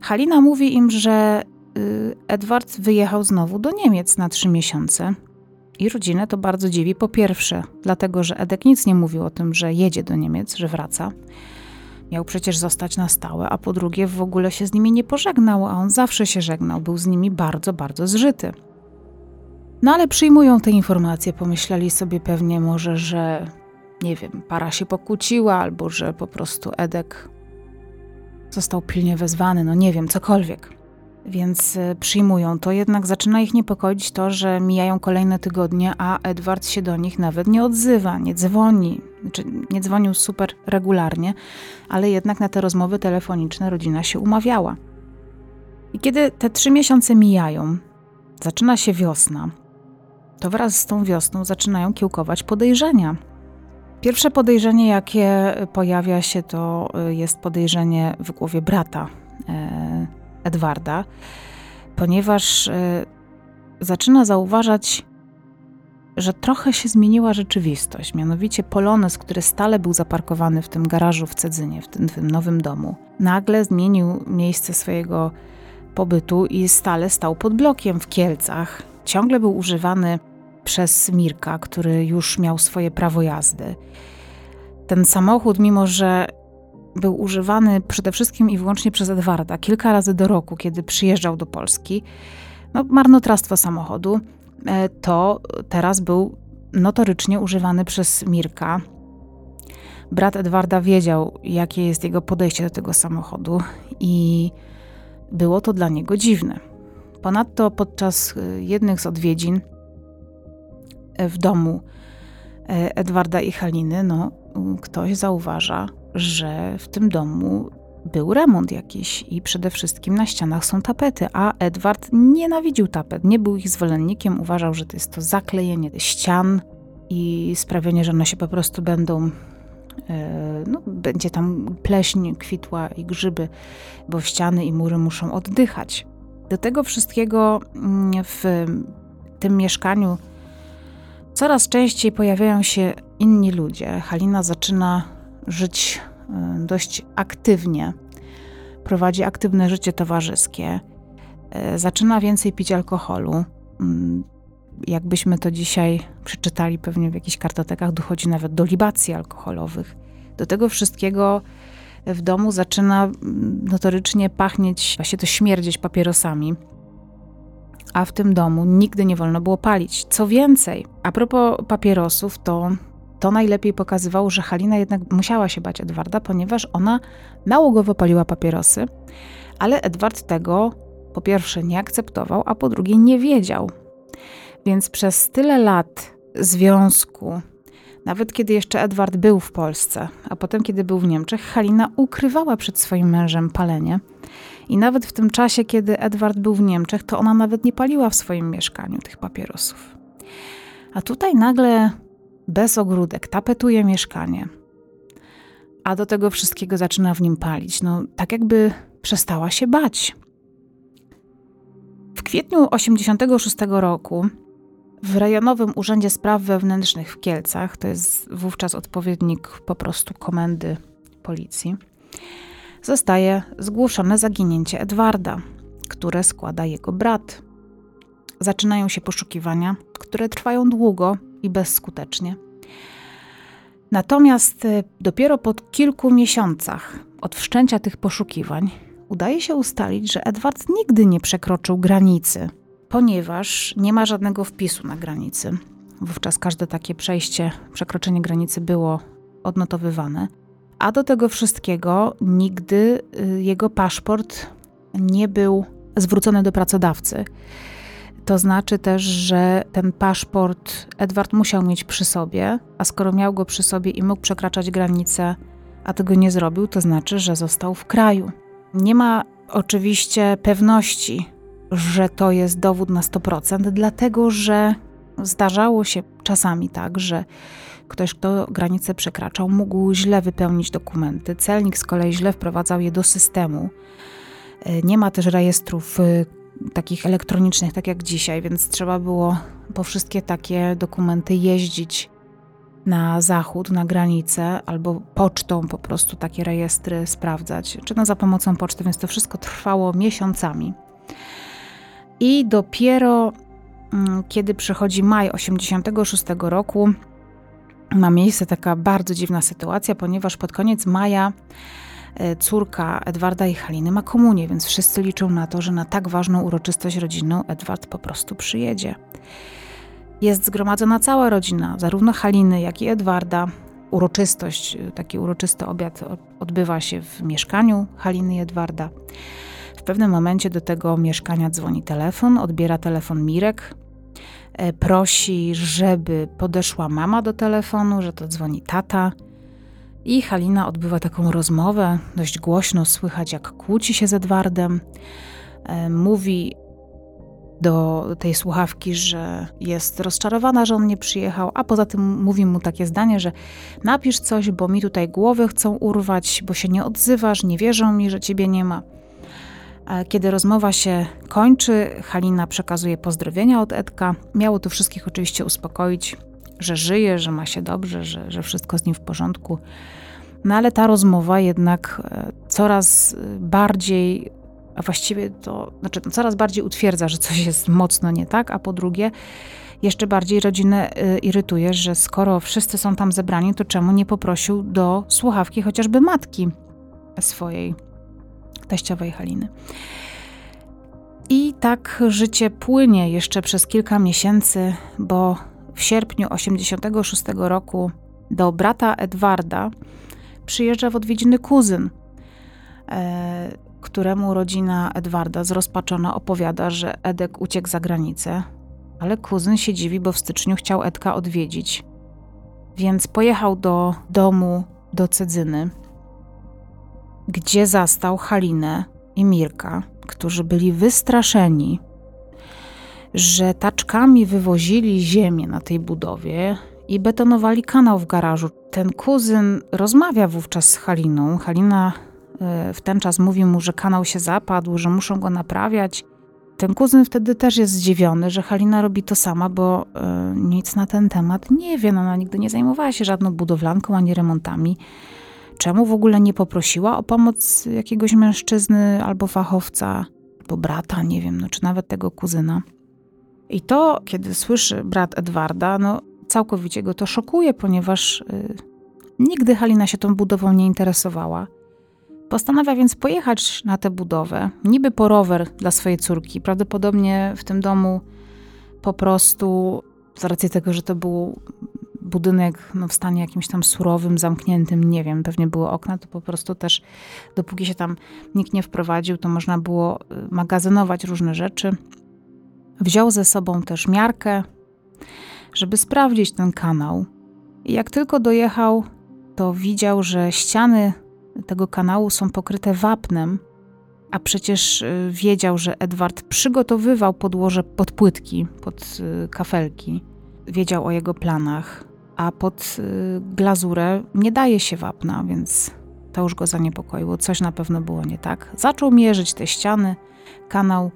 Halina mówi im, że Edward wyjechał znowu do Niemiec na trzy miesiące. I rodzinę to bardzo dziwi. Po pierwsze, dlatego, że Edek nic nie mówił o tym, że jedzie do Niemiec, że wraca. Miał przecież zostać na stałe, a po drugie w ogóle się z nimi nie pożegnał, a on zawsze się żegnał, był z nimi bardzo, bardzo zżyty. No ale przyjmują te informacje, pomyśleli sobie pewnie może, że nie wiem, para się pokłóciła, albo że po prostu Edek został pilnie wezwany, no nie wiem, cokolwiek więc e, przyjmują to. Jednak zaczyna ich niepokoić to, że mijają kolejne tygodnie, a Edward się do nich nawet nie odzywa, nie dzwoni, Znaczy, nie dzwonił super regularnie, ale jednak na te rozmowy telefoniczne rodzina się umawiała. I kiedy te trzy miesiące mijają, zaczyna się wiosna, to wraz z tą wiosną zaczynają kiełkować podejrzenia. Pierwsze podejrzenie, jakie pojawia się, to y, jest podejrzenie w głowie brata e, Edwarda, ponieważ y, zaczyna zauważać, że trochę się zmieniła rzeczywistość. Mianowicie Polonez, który stale był zaparkowany w tym garażu w Cedzynie, w tym, w tym nowym domu, nagle zmienił miejsce swojego pobytu i stale stał pod blokiem w Kielcach. Ciągle był używany przez Mirka, który już miał swoje prawo jazdy. Ten samochód, mimo że był używany przede wszystkim i wyłącznie przez Edwarda kilka razy do roku, kiedy przyjeżdżał do Polski, no, marnotrawstwo samochodu, e, to teraz był notorycznie używany przez Mirka. Brat Edwarda wiedział, jakie jest jego podejście do tego samochodu i było to dla niego dziwne. Ponadto podczas e, jednych z odwiedzin e, w domu Edwarda i Haliny, no, ktoś zauważa, że w tym domu był remont jakiś i przede wszystkim na ścianach są tapety, a Edward nienawidził tapet, nie był ich zwolennikiem, uważał, że to jest to zaklejenie ścian i sprawienie, że one się po prostu będą e, no, będzie tam pleśń kwitła i grzyby, bo ściany i mury muszą oddychać. Do tego wszystkiego mm, w tym mieszkaniu coraz częściej pojawiają się inni ludzie. Halina zaczyna żyć dość aktywnie, prowadzi aktywne życie towarzyskie, e, zaczyna więcej pić alkoholu. Mm, jakbyśmy to dzisiaj przeczytali pewnie w jakichś kartotekach, dochodzi nawet do libacji alkoholowych. Do tego wszystkiego w domu zaczyna mm, notorycznie pachnieć, właśnie to śmierdzieć papierosami. A w tym domu nigdy nie wolno było palić. Co więcej, a propos papierosów, to to najlepiej pokazywało, że Halina jednak musiała się bać Edwarda, ponieważ ona nałogowo paliła papierosy, ale Edward tego po pierwsze nie akceptował, a po drugie nie wiedział. Więc przez tyle lat związku, nawet kiedy jeszcze Edward był w Polsce, a potem kiedy był w Niemczech, Halina ukrywała przed swoim mężem palenie. I nawet w tym czasie, kiedy Edward był w Niemczech, to ona nawet nie paliła w swoim mieszkaniu tych papierosów. A tutaj nagle bez ogródek, tapetuje mieszkanie, a do tego wszystkiego zaczyna w nim palić. No, tak jakby przestała się bać. W kwietniu 86 roku w Rejonowym Urzędzie Spraw Wewnętrznych w Kielcach, to jest wówczas odpowiednik po prostu komendy policji, zostaje zgłoszone zaginięcie Edwarda, które składa jego brat. Zaczynają się poszukiwania, które trwają długo i bezskutecznie. Natomiast y, dopiero po kilku miesiącach od wszczęcia tych poszukiwań udaje się ustalić, że Edward nigdy nie przekroczył granicy, ponieważ nie ma żadnego wpisu na granicy. Wówczas każde takie przejście, przekroczenie granicy było odnotowywane. A do tego wszystkiego nigdy y, jego paszport nie był zwrócony do pracodawcy. To znaczy też, że ten paszport Edward musiał mieć przy sobie, a skoro miał go przy sobie i mógł przekraczać granicę, a tego nie zrobił, to znaczy, że został w kraju. Nie ma oczywiście pewności, że to jest dowód na 100%, dlatego że zdarzało się czasami tak, że ktoś, kto granicę przekraczał, mógł źle wypełnić dokumenty. Celnik z kolei źle wprowadzał je do systemu. Nie ma też rejestrów takich elektronicznych, tak jak dzisiaj, więc trzeba było po wszystkie takie dokumenty jeździć na zachód, na granicę, albo pocztą po prostu takie rejestry sprawdzać, czy no za pomocą poczty, więc to wszystko trwało miesiącami. I dopiero mm, kiedy przychodzi maj 86 roku, ma miejsce taka bardzo dziwna sytuacja, ponieważ pod koniec maja córka Edwarda i Haliny ma komunię, więc wszyscy liczą na to, że na tak ważną uroczystość rodzinną Edward po prostu przyjedzie. Jest zgromadzona cała rodzina, zarówno Haliny, jak i Edwarda. Uroczystość, taki uroczysty obiad odbywa się w mieszkaniu Haliny i Edwarda. W pewnym momencie do tego mieszkania dzwoni telefon, odbiera telefon Mirek. e, prosi, żeby podeszła mama do telefonu, że to dzwoni tata. I Halina odbywa taką rozmowę, dość głośno słychać, jak kłóci się z Edwardem. E, mówi do tej słuchawki, że jest rozczarowana, że on nie przyjechał, a poza tym mówi mu takie zdanie, że napisz coś, bo mi tutaj głowy chcą urwać, bo się nie odzywasz, nie wierzą mi, że ciebie nie ma. Kiedy rozmowa się kończy, Halina przekazuje pozdrowienia od Edka. Miało to wszystkich oczywiście uspokoić, że żyje, że ma się dobrze, że, że wszystko z nim w porządku. No ale ta rozmowa jednak e, coraz bardziej a właściwie to znaczy, no, coraz bardziej utwierdza, że coś jest mocno nie tak, a po drugie, jeszcze bardziej rodzinę y, irytuje, że skoro wszyscy są tam zebrani, to czemu nie poprosił do słuchawki chociażby matki swojej teściowej Haliny. I tak życie płynie jeszcze przez kilka miesięcy, bo w sierpniu 86 roku do brata Edwarda przyjeżdża w odwiedziny kuzyn. E, któremu rodzina Edwarda zrozpaczona opowiada, że Edek uciekł za granicę, ale kuzyn się dziwi, bo w styczniu chciał Edka odwiedzić. Więc pojechał do domu do Cedzyny, gdzie zastał Halinę i Mirka, którzy byli wystraszeni, że taczkami wywozili ziemię na tej budowie i betonowali kanał w garażu. Ten kuzyn rozmawia wówczas z Haliną. Halina E, w ten czas mówi mu, że kanał się zapadł, że muszą go naprawiać. Ten kuzyn wtedy też jest zdziwiony, że Halina robi to sama, bo y, nic na ten temat nie wie. No, ona nigdy nie zajmowała się żadną budowlanką ani remontami. Czemu w ogóle nie poprosiła o pomoc jakiegoś mężczyzny albo fachowca, albo brata, nie wiem, no, czy nawet tego kuzyna? I to, kiedy słyszy brat Edwarda, no całkowicie go to szokuje, ponieważ y, nigdy Halina się tą budową nie interesowała. Postanawia więc pojechać na tę budowę, niby po rower dla swojej córki. Prawdopodobnie w tym domu po prostu, z racji tego, że to był budynek no, w stanie jakimś tam surowym, zamkniętym, nie wiem, pewnie były okna, to po prostu też dopóki się tam nikt nie wprowadził, to można było y, magazynować różne rzeczy. Wziął ze sobą też miarkę, żeby sprawdzić ten kanał. I jak tylko dojechał, to widział, że ściany tego kanału są pokryte wapnem, a przecież y, wiedział, że Edward przygotowywał podłoże pod płytki, pod y, kafelki. Wiedział o jego planach, a pod y, glazurę nie daje się wapna, więc to już go zaniepokoiło. Coś na pewno było nie tak. Zaczął mierzyć te ściany, kanał,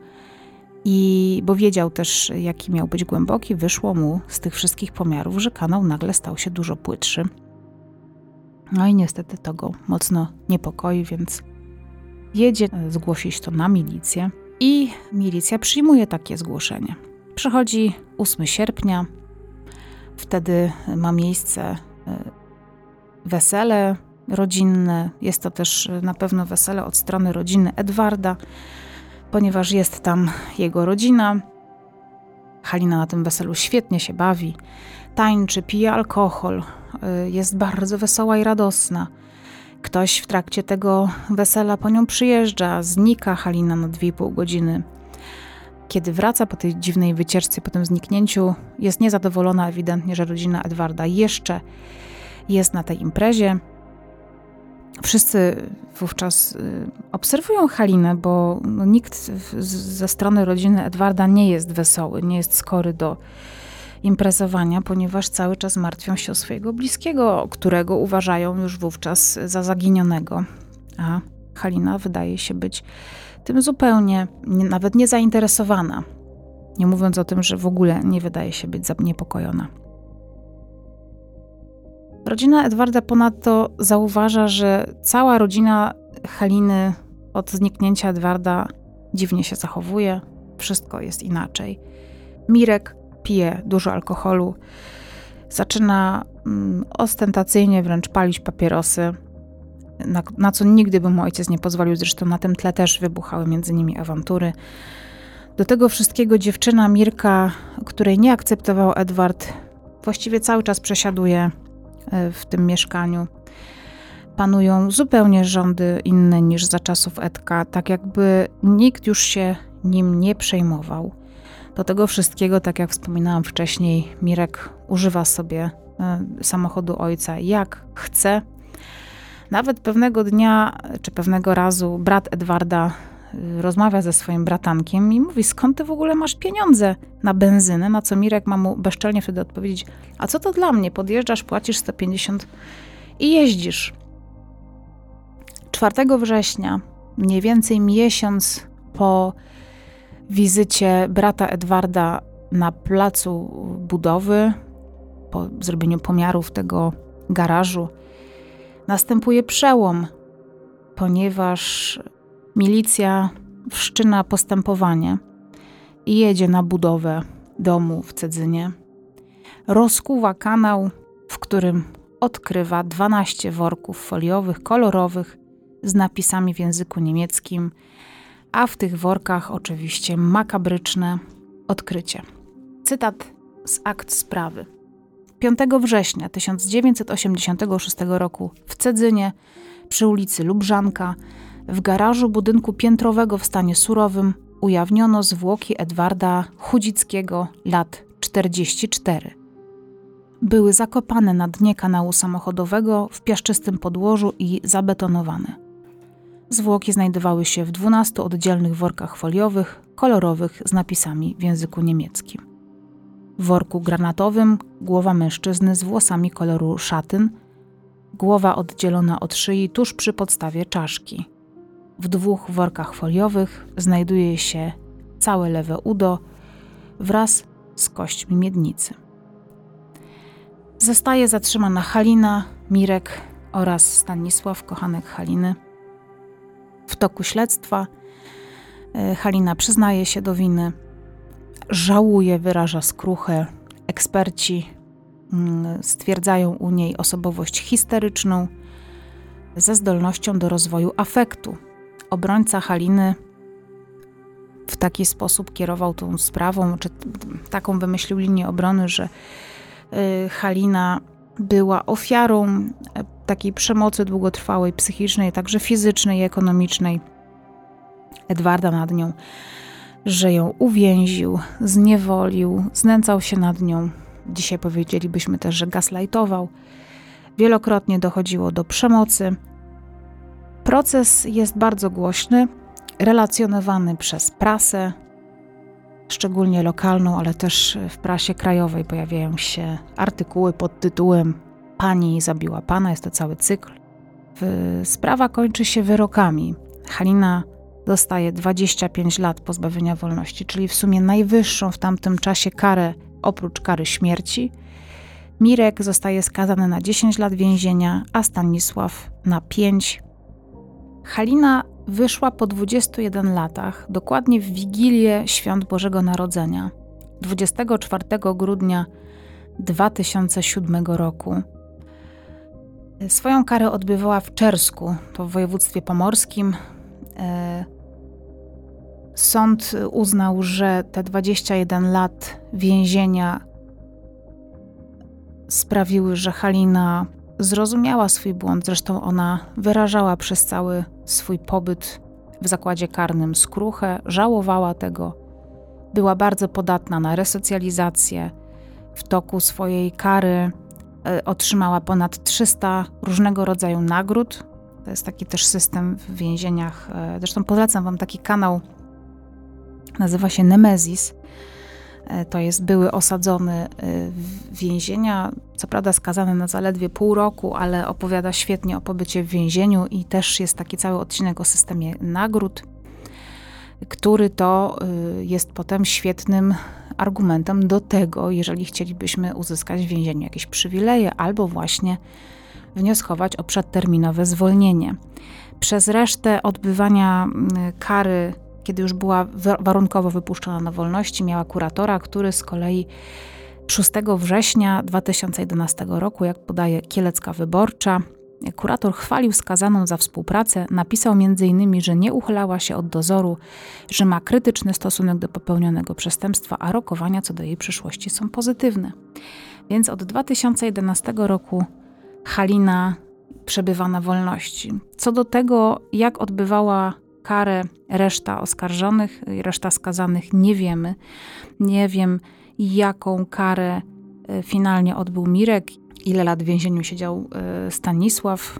i bo wiedział też, jaki miał być głęboki, wyszło mu z tych wszystkich pomiarów, że kanał nagle stał się dużo płytszy. No i niestety to go mocno niepokoi, więc jedzie zgłosić to na milicję i milicja przyjmuje takie zgłoszenie. Przychodzi 8 sierpnia, wtedy ma miejsce e, wesele rodzinne. Jest to też na pewno wesele od strony rodziny Edwarda, ponieważ jest tam jego rodzina. Halina na tym weselu świetnie się bawi, tańczy, pije alkohol, Y, jest bardzo wesoła i radosna. Ktoś w trakcie tego wesela po nią przyjeżdża, znika Halina na 2,5 godziny. Kiedy wraca po tej dziwnej wycieczce, po tym zniknięciu, jest niezadowolona ewidentnie, że rodzina Edwarda jeszcze jest na tej imprezie. Wszyscy wówczas y, obserwują Halinę, bo no, nikt ze strony rodziny Edwarda nie jest wesoły, nie jest skory do imprezowania, ponieważ cały czas martwią się o swojego bliskiego, którego uważają już wówczas za zaginionego. A Halina wydaje się być tym zupełnie nawet nie zainteresowana. Nie mówiąc o tym, że w ogóle nie wydaje się być zaniepokojona. Rodzina Edwarda ponadto zauważa, że cała rodzina Haliny od zniknięcia Edwarda dziwnie się zachowuje, wszystko jest inaczej. Mirek pije dużo alkoholu, zaczyna mm, ostentacyjnie wręcz palić papierosy, na, na, co nigdy by mu ojciec nie pozwolił, zresztą na tym tle też wybuchały między nimi awantury. Do tego wszystkiego dziewczyna Mirka, której nie akceptował Edward, właściwie cały czas przesiaduje w tym mieszkaniu. Panują zupełnie rządy inne niż za czasów Edka, tak jakby nikt już się nim nie przejmował. Do tego wszystkiego, tak jak wspominałam wcześniej, Mirek używa sobie e, samochodu ojca jak chce. Nawet pewnego dnia, czy pewnego razu brat Edwarda rozmawia ze swoim bratankiem i mówi, skąd ty w ogóle masz pieniądze na benzynę? Na co Mirek ma mu bezczelnie wtedy odpowiedzieć, a co to dla mnie? Podjeżdżasz, płacisz 150 i jeździsz. 4 września, mniej więcej miesiąc po wizycie brata Edwarda na placu budowy, po zrobieniu pomiarów tego garażu, następuje przełom, ponieważ milicja wszczyna postępowanie i jedzie na budowę domu w Cedzynie. Rozkuwa kanał, w którym odkrywa 12 worków foliowych, kolorowych, z napisami w języku niemieckim, a w tych workach oczywiście makabryczne odkrycie. Cytat z akt sprawy. 5 września 1986 roku w Cedzynie przy ulicy Lubrzanka w garażu budynku piętrowego w stanie surowym ujawniono zwłoki Edwarda Chudzickiego lat 44. Były zakopane na dnie kanału samochodowego w piaszczystym podłożu i zabetonowane. Zwłoki znajdowały się w 12 oddzielnych workach foliowych, kolorowych z napisami w języku niemieckim. W worku granatowym głowa mężczyzny z włosami koloru szatyn, głowa oddzielona od szyi tuż przy podstawie czaszki. W dwóch workach foliowych znajduje się całe lewe udo wraz z kośćmi miednicy. Zostaje zatrzymana Halina, Mirek oraz Stanisław, kochanek Haliny. W toku śledztwa e, Halina przyznaje się do winy, żałuje, wyraża skruchę. Eksperci mm, stwierdzają u niej osobowość histeryczną ze zdolnością do rozwoju afektu. Obrońca Haliny w taki sposób kierował tą sprawą, czy taką wymyślił linię obrony, że e, Halina była ofiarą e, takiej przemocy długotrwałej, psychicznej, także fizycznej i ekonomicznej Edwarda nad nią, że ją uwięził, zniewolił, znęcał się nad nią. Dzisiaj powiedzielibyśmy też, że gaslightował. Wielokrotnie dochodziło do przemocy. Proces jest bardzo głośny, relacjonowany przez prasę, szczególnie lokalną, ale też w prasie krajowej pojawiają się artykuły pod tytułem Pani zabiła pana, jest to cały cykl. Sprawa kończy się wyrokami. Halina dostaje 25 lat pozbawienia wolności, czyli w sumie najwyższą w tamtym czasie karę oprócz kary śmierci. Mirek zostaje skazany na 10 lat więzienia, a Stanisław na 5. Halina wyszła po 21 latach, dokładnie w wigilię świąt Bożego Narodzenia, 24 grudnia 2007 roku. Swoją karę odbywała w Czersku, to w województwie pomorskim. E, sąd uznał, że te 21 lat więzienia sprawiły, że Halina zrozumiała swój błąd. Zresztą ona wyrażała przez cały swój pobyt w zakładzie karnym skruchę, żałowała tego. Była bardzo podatna na resocjalizację. W toku swojej kary E, otrzymała ponad 300 różnego rodzaju nagród. To jest taki też system w więzieniach. E, zresztą polecam Wam taki kanał, nazywa się Nemezis. E, to jest były osadzony w więzienia, co prawda skazany na zaledwie pół roku, ale opowiada świetnie o pobycie w więzieniu i też jest taki cały odcinek o systemie nagród, który to jest potem świetnym argumentem do tego, jeżeli chcielibyśmy uzyskać w więzieniu jakieś przywileje albo właśnie wnioskować o przedterminowe zwolnienie. Przez resztę odbywania kary, kiedy już była warunkowo wypuszczona na wolności, miała kuratora, który z kolei 6 września 2011 roku, jak podaje Kielecka Wyborcza, Kurator chwalił skazaną za współpracę, napisał m.in., że nie uchylała się od dozoru, że ma krytyczny stosunek do popełnionego przestępstwa, a rokowania co do jej przyszłości są pozytywne. Więc od 2011 roku Halina przebywa na wolności. Co do tego, jak odbywała karę, reszta oskarżonych, reszta skazanych nie wiemy. Nie wiem, jaką karę e, finalnie odbył Mirek, ile lat w więzieniu siedział e, Stanisław.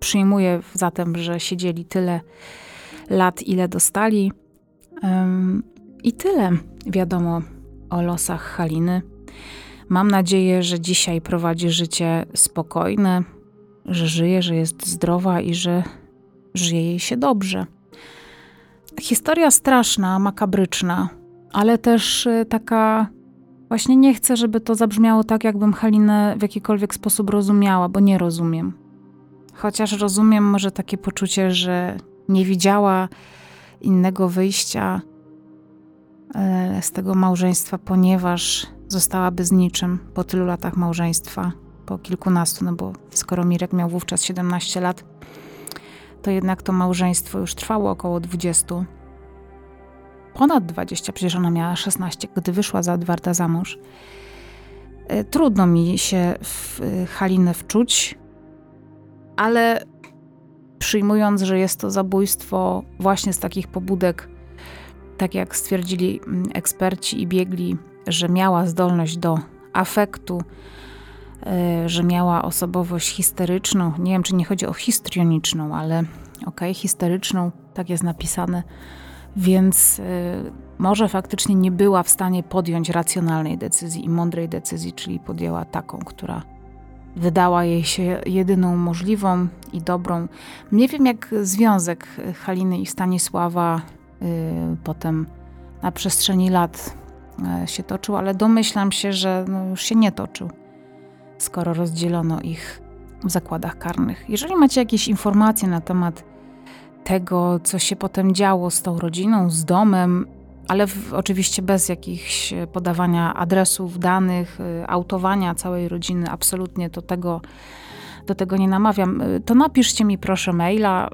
Przyjmuję zatem, że siedzieli tyle lat, ile dostali. I tyle wiadomo o losach Haliny. Mam nadzieję, że dzisiaj prowadzi życie spokojne, że żyje, że jest zdrowa i że żyje jej się dobrze. Historia straszna, makabryczna, ale też y, taka. Właśnie nie chcę, żeby to zabrzmiało tak, jakbym Halinę w jakikolwiek sposób rozumiała, bo nie rozumiem. Chociaż rozumiem może takie poczucie, że nie widziała innego wyjścia e, z tego małżeństwa, ponieważ zostałaby z niczym po tylu latach małżeństwa, po kilkunastu, no bo skoro Mirek miał wówczas 17 lat, to jednak to małżeństwo już trwało około 20. Ponad 20, przecież ona miała 16, gdy wyszła za Edwarda za mąż. E, trudno mi się w e, Halinę wczuć, ale przyjmując, że jest to zabójstwo właśnie z takich pobudek, tak jak stwierdzili mm, eksperci i biegli, że miała zdolność do afektu, że miała osobowość histeryczną. Nie wiem, czy nie chodzi o histrioniczną, ale okej, okay, histeryczną, tak jest napisane. Więc y, może faktycznie nie była w stanie podjąć racjonalnej decyzji i mądrej decyzji, czyli podjęła taką, która wydała jej się jedyną możliwą i dobrą. Nie wiem, jak związek Haliny i Stanisława y, potem na przestrzeni lat się toczył, ale domyślam się, że no już się nie toczył, skoro rozdzielono ich w zakładach karnych. Jeżeli macie jakieś informacje na temat tego, co się potem działo z tą rodziną, z domem, ale w, oczywiście bez jakichś podawania adresów, danych, y, autowania całej rodziny, absolutnie do tego, do tego nie namawiam. Y, to napiszcie mi proszę maila,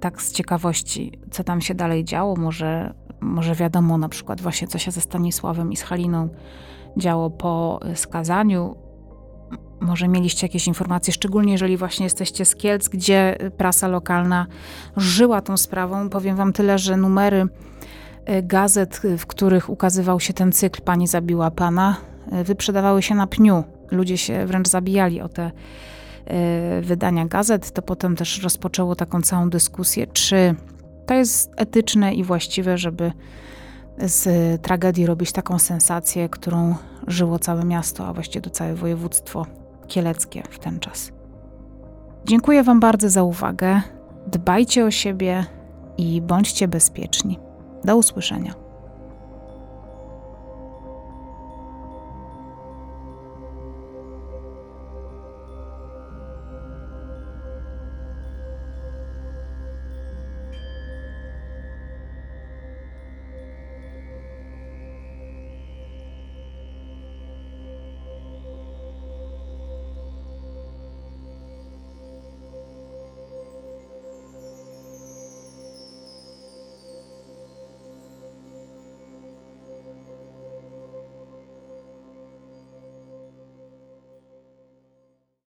tak z ciekawości, co tam się dalej działo. Może, może wiadomo na przykład właśnie, co się ze Stanisławem i z Haliną działo po skazaniu. Może mieliście jakieś informacje, szczególnie jeżeli właśnie jesteście z Kielc, gdzie prasa lokalna żyła tą sprawą. Powiem wam tyle, że numery e, gazet, w których ukazywał się ten cykl Pani zabiła Pana, e, wyprzedawały się na pniu. Ludzie się wręcz zabijali o te wydania gazet. To potem też rozpoczęło taką całą dyskusję, czy to jest etyczne i właściwe, żeby z tragedii robić taką sensację, którą żyło całe miasto, a właściwie to całe województwo kieleckie w ten czas. Dziękuję Wam bardzo za uwagę. Dbajcie o siebie i bądźcie bezpieczni. Do usłyszenia.